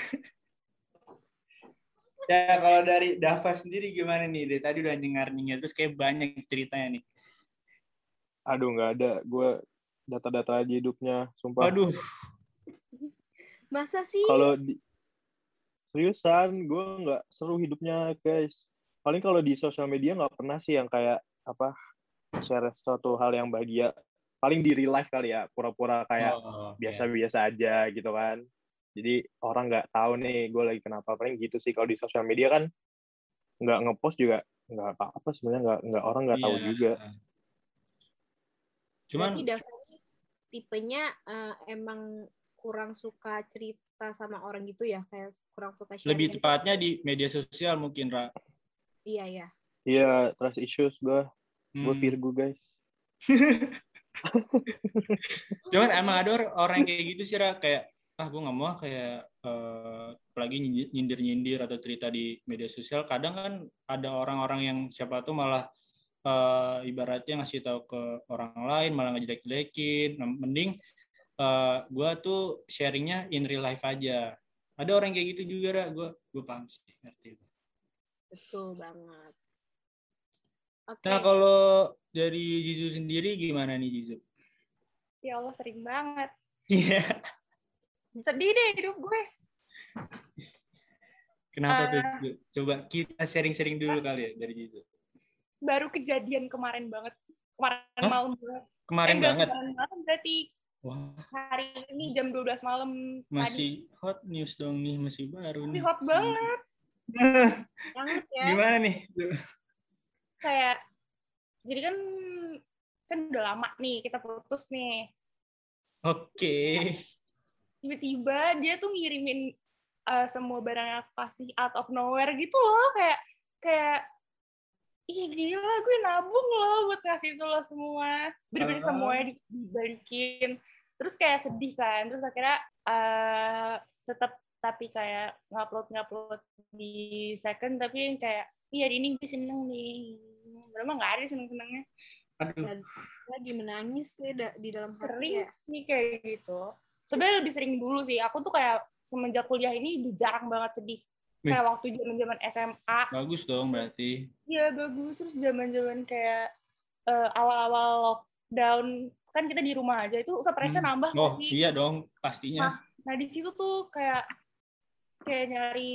ya kalau dari Dava sendiri gimana nih? Dari tadi udah nyengar-nyengar terus kayak banyak ceritanya nih. Aduh nggak ada, gue data-data aja hidupnya, sumpah. Aduh. Masa sih? Kalau di seriusan, gue nggak seru hidupnya guys. Paling kalau di sosial media nggak pernah sih yang kayak apa share suatu hal yang bahagia. Paling di real life kali ya, pura-pura kayak oh, biasa-biasa oh, okay. aja gitu kan jadi orang nggak tahu nih gue lagi kenapa paling gitu sih kalau di sosial media kan nggak ngepost juga nggak apa-apa sebenarnya nggak nggak orang nggak yeah. tahu iya. juga cuman tipenya uh, emang kurang suka cerita sama orang gitu ya? Kayak kurang suka sharing lebih gitu. tepatnya di media sosial mungkin Ra. Iya iya. Iya trust issues gue hmm. gue Virgo guys. Cuman emang ada orang kayak gitu sih Ra. Kayak ah gue nggak mau kayak uh, apalagi nyindir nyindir atau cerita di media sosial. Kadang kan ada orang-orang yang siapa tuh malah uh, ibaratnya ngasih tahu ke orang lain malah ngejelek-jelekin nah, mending uh, eh, gue tuh sharingnya in real life aja. Ada orang kayak gitu juga ra. Gue gue paham sih ngerti. Betul banget. Okay. nah kalau dari Jizu sendiri gimana nih Jizu ya Allah sering banget. Iya. Yeah. sedih deh hidup gue. Kenapa uh, tuh? Coba kita sharing-sharing dulu kali ya dari Jizu baru kejadian kemarin banget kemarin Hah? malam banget kemarin eh, banget kemarin malam berarti Wah. hari ini jam 12 malam masih tadi. hot news dong nih masih baru masih nih. hot banget banget ya gimana nih kayak jadi kan kan udah lama nih kita putus nih oke okay. tiba-tiba dia tuh ngirimin uh, semua barang yang aku kasih out of nowhere gitu loh kayak kayak ih gila gue nabung loh buat ngasih itu lo semua. Bener-bener uh. semuanya dibalikin. Terus kayak sedih kan terus akhirnya uh, tetap tapi kayak ngupload ngupload di second tapi yang kayak iya ini gue seneng nih. Berapa nggak ada seneng senengnya lagi menangis tuh di dalam hati ya. nih kayak gitu. Sebenarnya lebih sering dulu sih. Aku tuh kayak semenjak kuliah ini udah jarang banget sedih kayak waktu zaman zaman SMA bagus dong berarti. Iya bagus. Terus zaman zaman kayak uh, awal-awal lockdown kan kita di rumah aja itu stresnya hmm. nambah oh sih? iya dong pastinya. Nah, nah di situ tuh kayak kayak nyari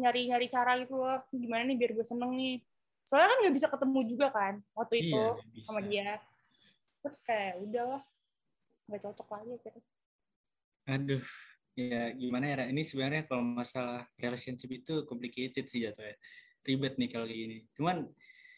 nyari nyari cara gitu loh. Gimana nih biar gue seneng nih? Soalnya kan nggak bisa ketemu juga kan waktu iya, itu sama dia. Terus kayak udahlah nggak cocok lagi gitu. Aduh ya gimana ya ini sebenarnya kalau masalah relationship itu complicated sih jatuhnya. Ribet nih kalau kayak gini. Cuman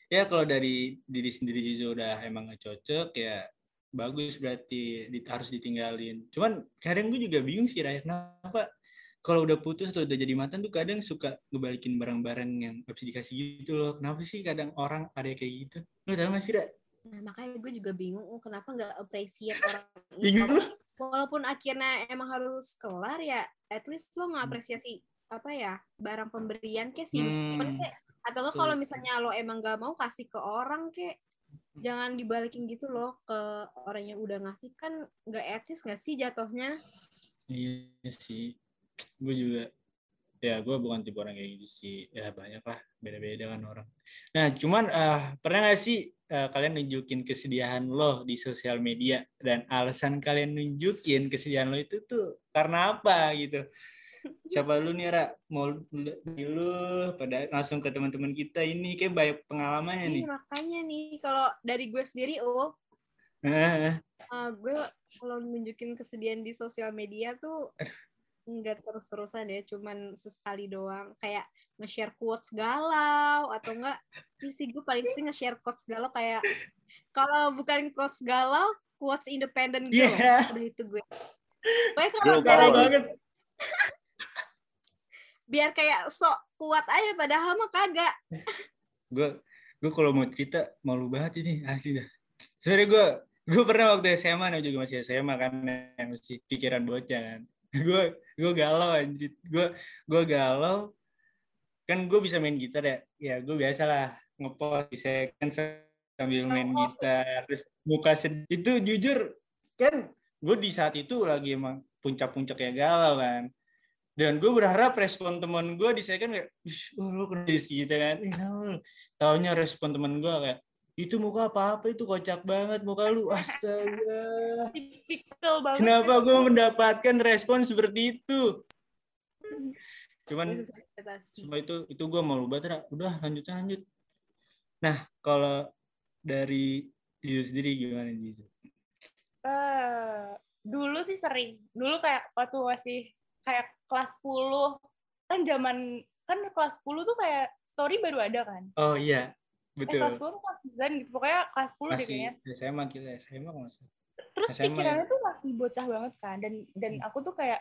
ya kalau dari diri sendiri juga udah emang gak cocok ya bagus berarti di, harus ditinggalin. Cuman kadang gue juga bingung sih Raya kenapa kalau udah putus atau udah jadi mantan tuh kadang suka ngebalikin barang-barang yang harus dikasih gitu loh. Kenapa sih kadang orang ada kayak gitu? Lo tau gak sih Ra? Nah makanya gue juga bingung oh, kenapa nggak appreciate orang bingung walaupun akhirnya emang harus kelar ya at least lo ngapresiasi apa ya barang pemberian kayak simpen hmm. atau lo kalau misalnya lo emang gak mau kasih ke orang kayak jangan dibalikin gitu loh ke orang yang udah ngasih. Kan nggak etis nggak sih jatuhnya? Iya sih. Gue juga ya gue bukan tipe orang kayak gitu sih. Ya banyak lah beda-beda kan orang. Nah cuman uh, pernah gak sih uh, kalian nunjukin kesedihan lo di sosial media dan alasan kalian nunjukin kesedihan lo itu tuh karena apa gitu? Siapa lu nih Ra? Mau dulu pada langsung ke teman-teman kita ini kayak banyak pengalamannya nih. makanya nih kalau dari gue sendiri oh uh, gue kalau nunjukin kesedihan di sosial media tuh nggak terus-terusan ya cuman sesekali doang. Kayak nge-share quotes galau atau enggak sih gue paling sering nge-share quotes galau kayak kalau bukan quotes galau quotes independent gitu yeah. udah itu gue. Pokoknya kalau gue lagi biar kayak sok kuat aja padahal mah kagak. Gue gue kalau mau cerita malu banget ini asli dah. Sebenarnya gue gue pernah waktu SMA nih juga masih SMA kan yang masih pikiran bocah kan gue gue galau anjir gue gue galau. Kan gue bisa main gitar ya? Ya gue biasa lah. Ngepost di second sambil main gitar. Terus muka sedih itu jujur kan gue di saat itu lagi emang puncak-puncak ya galau kan. Dan gue berharap respon teman gue di second kayak oh lu kena gitu kan. Taunya respon teman gue kayak itu muka apa-apa itu kocak banget muka lu. Astaga. Banget. Kenapa gue mendapatkan respon seperti itu? Cuman semua itu itu gue mau banget udah lanjut lanjut. Nah kalau dari Jizu sendiri gimana Jizu? Uh, dulu sih sering. Dulu kayak waktu masih kayak kelas 10 kan zaman kan kelas 10 tuh kayak story baru ada kan? Oh iya Betul. Eh, kelas 10 kelas 9 gitu. Pokoknya kelas 10 Masih deh kayaknya. SMA kita, SMA kalau terus SMA ya? pikirannya tuh masih bocah banget kan dan dan aku tuh kayak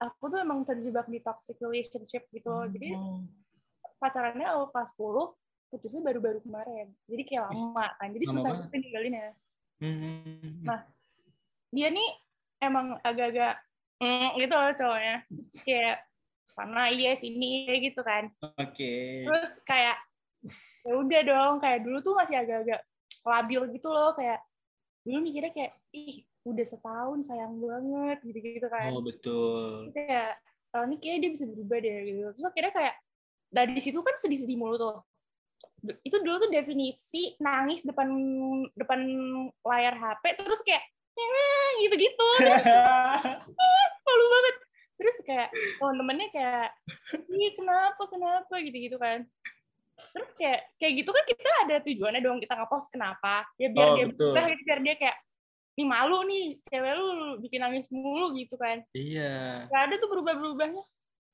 aku tuh emang terjebak di toxic relationship gitu loh jadi pacarannya awal kelas 10 putusnya baru-baru kemarin jadi kayak lama kan jadi lama susah banget. juga ninggalinnya Hmm. Nah, dia nih emang agak-agak mm, gitu loh cowoknya kayak sana iya sini iya gitu kan Oke. terus kayak ya udah dong kayak dulu tuh masih agak-agak labil gitu loh kayak dulu mikirnya kayak ih udah setahun sayang banget gitu gitu kan. Oh betul. kayak oh, ini kayak dia bisa berubah deh gitu. Terus akhirnya kayak dari situ kan sedih-sedih mulu tuh. Itu dulu tuh definisi nangis depan depan layar HP terus kayak gitu-gitu. Malu banget. Terus kayak teman-temannya kayak ih kenapa kenapa? gitu-gitu kan terus kayak kayak gitu kan kita ada tujuannya dong kita ngepost kenapa ya biar Oh, dia betul. berubah gitu biar dia kayak nih malu nih cewek lu bikin nangis mulu gitu kan iya. Gak ada tuh berubah-berubahnya.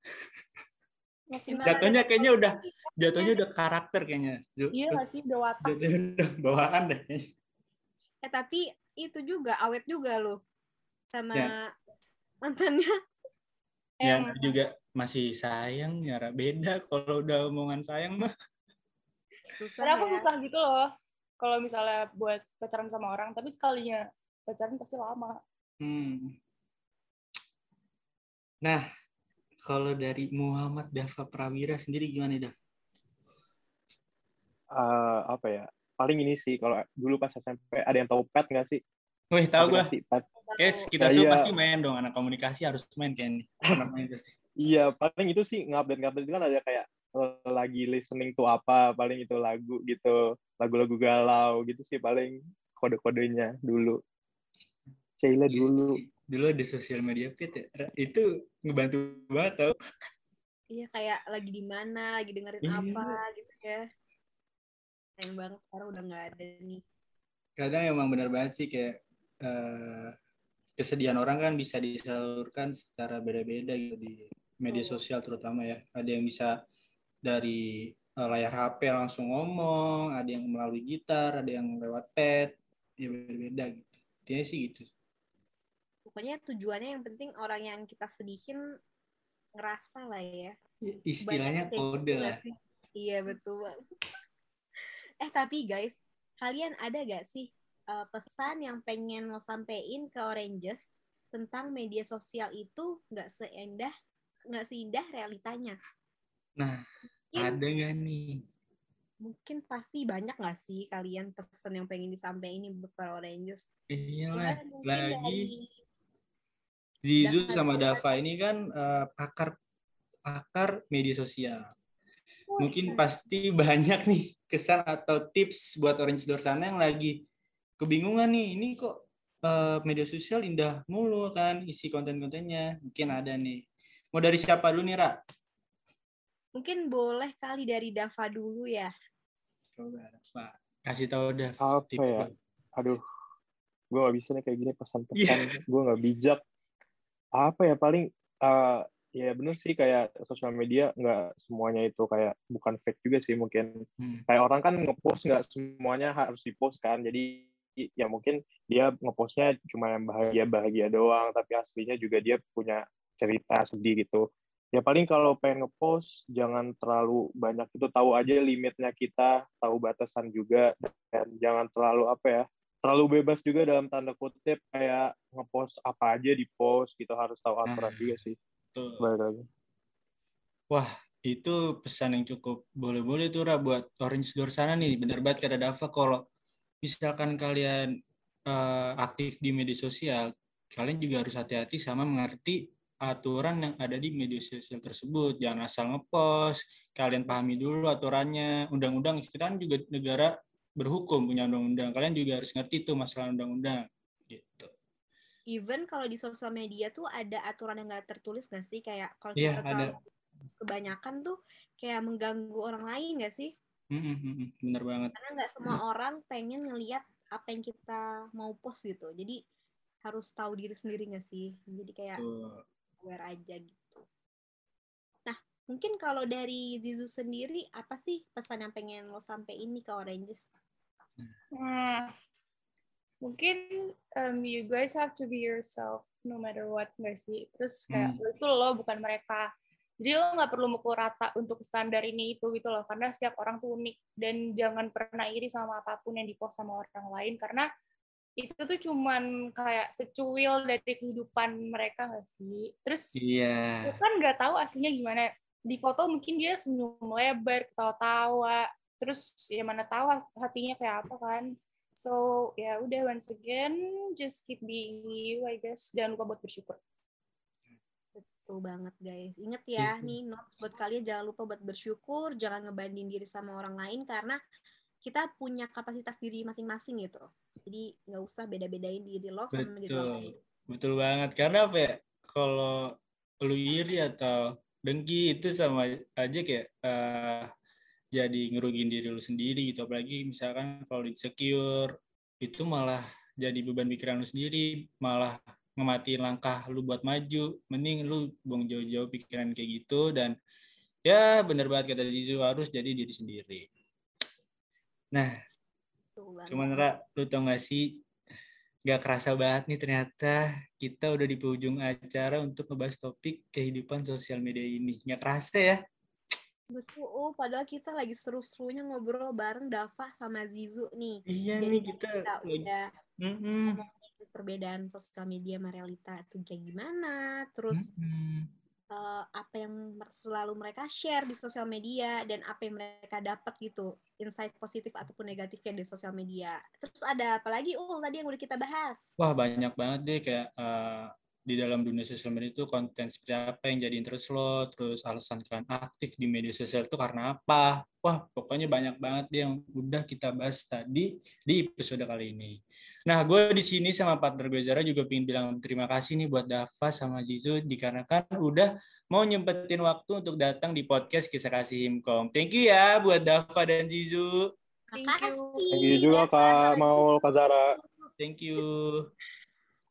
Gimana? Jatuhnya kayaknya udah Iya. jatuhnya udah karakter kayaknya. Ju- Iya gak sih, udah watak. Jatuhnya udah bawaan deh. Eh tapi itu juga awet juga loh sama Ya. mantannya. Ya Emang. juga masih sayang ya beda kalau udah omongan sayang mah. Susah Karena aku ya. susah gitu loh. Kalau misalnya buat pacaran sama orang, tapi sekalinya pacaran pasti lama. Hmm. Nah, kalau dari Muhammad Dava Prawira sendiri gimana dah? Eh, apa ya? Paling ini sih kalau dulu pas SMP ada yang tahu pet nggak sih? Wih, tahu pet. Guys, kita Ya, semua iya. pasti main dong. Anak komunikasi harus main pasti. Iya, paling itu sih ngupdate ngupdate kan ada kayak lagi listening to apa, paling itu lagu gitu, lagu-lagu galau gitu sih paling kode-kodenya dulu. Sheila Iya dulu. Dulu ada sosial media fit ya. Itu ngebantu banget tau. Iya kayak lagi di mana, lagi dengerin Iya. apa gitu ya. Sayang banget sekarang udah nggak ada nih. Kadang emang benar banget sih kayak eh, kesedihan orang kan bisa disalurkan secara beda-beda gitu di media sosial terutama ya. Ada yang bisa dari eh, layar HP langsung ngomong, ada yang melalui gitar, ada yang lewat pad, ya beda-beda gitu. Intinya sih gitu. Pokoknya tujuannya yang penting orang yang kita sedihin ngerasa lah ya. Istilahnya Banyak kode gitu lah. Iya betul. eh tapi guys, kalian ada gak sih uh, pesan yang pengen mau sampein ke Oranges tentang media sosial itu nggak seindah, nggak seindah realitanya? Nah, Mungkin, ada nggak nih? mungkin pasti banyak gak sih kalian pesan yang pengen disampaikan ini para Oranges? Iya lah, lagi dari Zizu sama. Dava ini kan eh, pakar pakar media sosial. Mungkin pasti banyak nih kesan atau tips buat orange door sana yang lagi kebingungan nih. Ini kok eh, media sosial indah mulu kan isi konten-kontennya. Mungkin ada nih. Mau dari siapa dulu nih, Ra? Mungkin boleh kali dari Dava dulu ya. Coba, Dava. Kasih tahu Dav. Apa ya? Aduh, gue gak bisa nih kayak gini pesan-pesan. Gue gak bijak. Apa ya paling eh, ya bener sih kayak sosial media nggak semuanya itu kayak bukan fake juga sih mungkin Hmm. kayak orang kan ngepost nggak semuanya harus dipost kan jadi ya mungkin dia ngepostnya cuma yang bahagia bahagia doang tapi aslinya juga dia punya cerita sedih gitu ya paling kalau pengen ngepost jangan terlalu banyak itu tahu aja limitnya kita tahu batasan juga dan jangan terlalu apa ya terlalu bebas juga dalam tanda kutip kayak ngepost apa aja di post gitu harus tahu aturan Nah. juga sih Tuh. balik lagi Wah, itu pesan yang cukup boleh-boleh tuh Ra buat Orange Door sana nih. Bener banget kata Dava kalau misalkan kalian eh, aktif di media sosial, kalian juga harus hati-hati sama mengerti aturan yang ada di media sosial tersebut. Jangan asal ngepost, kalian pahami dulu aturannya. Undang-undang kita kan juga negara berhukum punya undang-undang. Kalian juga harus ngerti tuh masalah undang-undang. Gitu. Even kalau di sosial media tuh ada aturan yang nggak tertulis nggak sih? Kayak kalau Iya, kita ada. kebanyakan tuh kayak mengganggu orang lain nggak sih? Mm, mm, mm, mm. Bener banget. Karena nggak semua orang pengen ngelihat apa yang kita mau post gitu. Jadi harus tahu diri sendiri nggak sih? Jadi kayak Tuh. Aware aja gitu. Nah, mungkin kalau dari Zizu sendiri apa sih pesan yang pengen lo sampai ini ke Oranges? Hmm. mungkin um, you guys have to be yourself no matter what nggak sih terus kayak hmm. itu lo bukan mereka jadi lo nggak perlu mukul rata untuk standar ini itu gitu loh karena setiap orang tuh unik dan jangan pernah iri sama apa pun yang dipost sama orang lain karena itu tuh cuman kayak secuil dari kehidupan mereka nggak sih? Terus iya. yeah. kan nggak tahu aslinya gimana. Di foto mungkin dia senyum lebar ketawa-tawa. Terus ya mana tahu hatinya kayak apa kan. So ya udah once again just keep being you I guess. Jangan lupa buat bersyukur. Betul banget guys. Ingat ya gitu. nih notes buat kalian. Jangan lupa buat bersyukur, jangan ngebanding diri sama orang lain karena kita punya kapasitas diri masing-masing gitu. Jadi nggak usah beda-bedain diri lo sama diri orang lain. Betul banget. Karena apa ya? Kalau lu iri atau dengki itu sama aja kayak uh, jadi ngerugin diri lu sendiri gitu. Apalagi misalkan kalau insecure itu malah jadi beban pikiran lu sendiri, malah ngematiin langkah lu buat maju mending lu buang jauh-jauh pikiran kayak gitu dan ya bener banget kata Jizu harus jadi diri sendiri nah cuman Ra, lu tau gak sih? Gak kerasa banget nih ternyata kita udah di penghujung acara untuk ngebahas topik kehidupan sosial media ini. Gak kerasa ya? Betul, oh, padahal kita lagi seru-serunya ngobrol bareng Dava sama Zizu nih. Iya Jadi nih kita, kita udah mm -hmm perbedaan sosial media sama realita itu kayak gimana terus mm-hmm. Uh, apa yang selalu mereka share di sosial media dan apa yang mereka dapat gitu insight positif ataupun negatifnya di sosial media. Terus ada apa lagi oh tadi yang udah kita bahas? Wah banyak banget deh kayak uh, di dalam dunia sosial media itu konten seperti apa yang jadi interest lo, terus alasan kalian aktif di media sosial itu karena apa. Wah, pokoknya banyak banget deh yang udah kita bahas tadi di episode kali ini. Nah, gue di sini sama partner gue Zara juga pengen bilang terima kasih nih buat Dava sama Zizu dikarenakan udah mau nyempetin waktu untuk datang di podcast Kisah Kasih Himkom. Thank you ya buat Dava dan Zizu. Thank you. Thank you juga Kak Maul, Kak Zara. Thank you.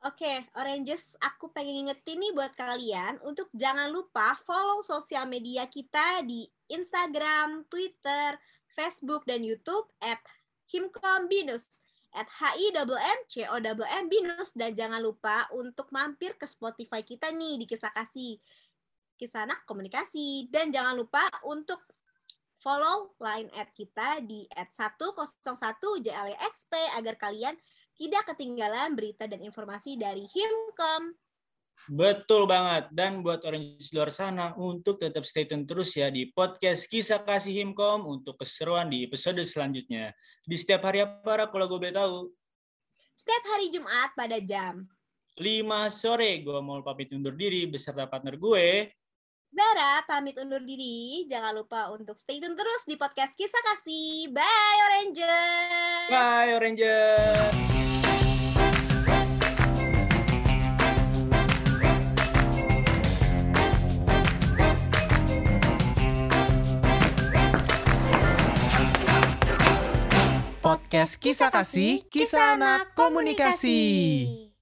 Oke, okay, Oranges, aku pengen ngingetin nih buat kalian untuk jangan lupa follow sosial media kita di Instagram, Twitter, Facebook, dan YouTube at himkombinus at HIMM binus dan jangan lupa untuk mampir ke Spotify kita nih di Kisah Kasih. Anak Komunikasi. Dan jangan lupa untuk follow line at kita di at 101 JLEXP agar kalian tidak ketinggalan berita dan informasi dari Himkom. Betul banget. Dan buat orang di luar sana, untuk tetap stay tune terus ya di podcast Kisah Kasih Himkom untuk keseruan di episode selanjutnya. Di setiap hari apa, kalau gue boleh tahu? Setiap hari Jumat pada jam 5 sore. Gue mau pamit undur diri beserta partner gue. Zara pamit undur diri. Jangan lupa untuk stay tune terus di podcast Kisah Kasih. Bye Oranges. Bye Oranges. Podcast Kisah Kasih, Kisah Anak Komunikasi.